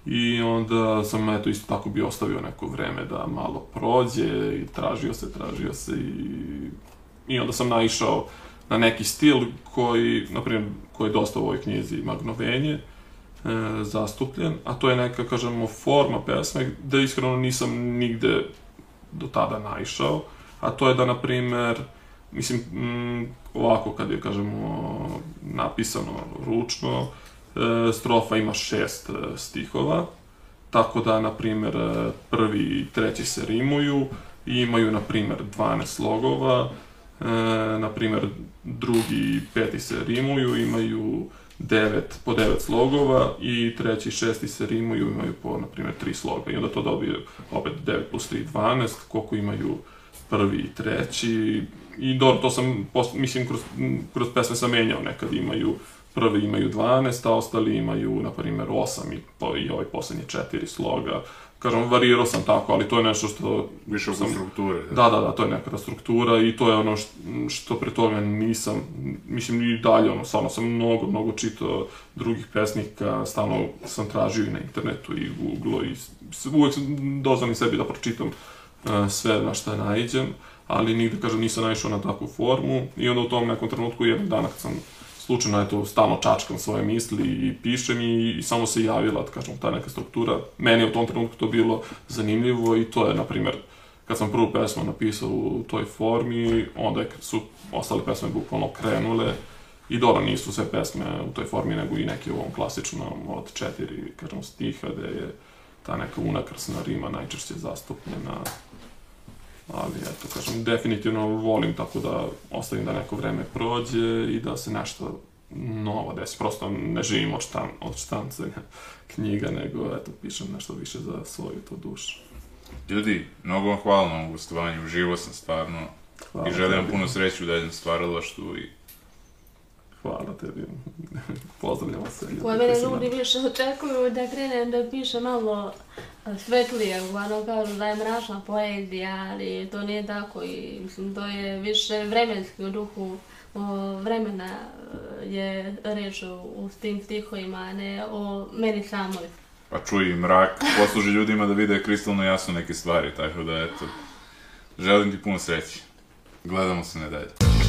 i onda sam, eto, isto tako bi ostavio neko vreme da malo prođe i tražio se, tražio se i, i onda sam naišao na neki stil koji, na primjer, koji je dosta u ovoj knjizi Magnovenje, e, zastupljen, a to je neka, kažemo, forma pesme gde iskreno nisam nigde do tada naišao, a to je da, na primer, mislim, mm, ovako kad je, kažemo, napisano ručno, e, strofa ima šest e, stihova, tako da, na primer, e, prvi i treći se rimuju i imaju, na primer, 12 slogova, e, na primer, drugi i peti se rimuju, imaju devet, po devet slogova i treći i šesti se rimuju, imaju po, na primjer, tri sloga. I onda to dobije opet 9 plus 3, 12, koliko imaju prvi i treći. I dobro, to sam, mislim, kroz, kroz pesme sam menjao, nekad imaju prvi imaju 12, a ostali imaju, na primjer, 8 i, po, i ovaj poslednji četiri sloga. Kažem, varirao sam tako, ali to je nešto što Više oko sam- strukture. Da, da, da, to je neka struktura i to je ono što, što pre toga nisam, mislim i dalje, ono, stvarno sam mnogo, mnogo čitao drugih pesnika, stalno sam tražio i na internetu i Google i uvek sam dozvan sebi da pročitam e, sve na šta naiđem, ali nigde, kažem, nisam naišao na takvu formu i onda u tom nekom trenutku jednog dana kad sam slučajno, eto, stalno čačkam svoje misli i pišem i, i samo se javila, da kažem, ta neka struktura. Meni je u tom trenutku to bilo zanimljivo i to je, na primjer, kad sam prvu pesmu napisao u toj formi, onda je- su ostale pesme bukvalno krenule i dobro, nisu sve pesme u toj formi, nego i neke u ovom klasičnom od četiri, kažem, stiha, gde je ta neka unakrsna rima najčešće zastupljena. Ali, eto, kažem, definitivno volim tako da ostavim da neko vreme prođe i da se nešto novo desi. Prosto ne živim od, štan, od štancanja knjiga, nego, eto, pišem nešto više za svoju to dušu. Ljudi, mnogo vam hvala na ovom gostovanju, uživo sam stvarno Hvala i želim vam puno sreće u daljem stvaralaštvu i Hvala tebi. Pozdravljamo se. koji mene ljudi više očekuju da krenem da piše malo svetlije, uglavnom kažu da je mračna poezija, ali to nije tako i mislim to je više vremenski u duhu o, vremena e, je reč u, u tim stihovima, a ne o meni samoj. Pa čuj, mrak posluži ljudima da vide kristalno jasno neke stvari, tako da eto, želim ti puno sreće. Gledamo se ne dalje.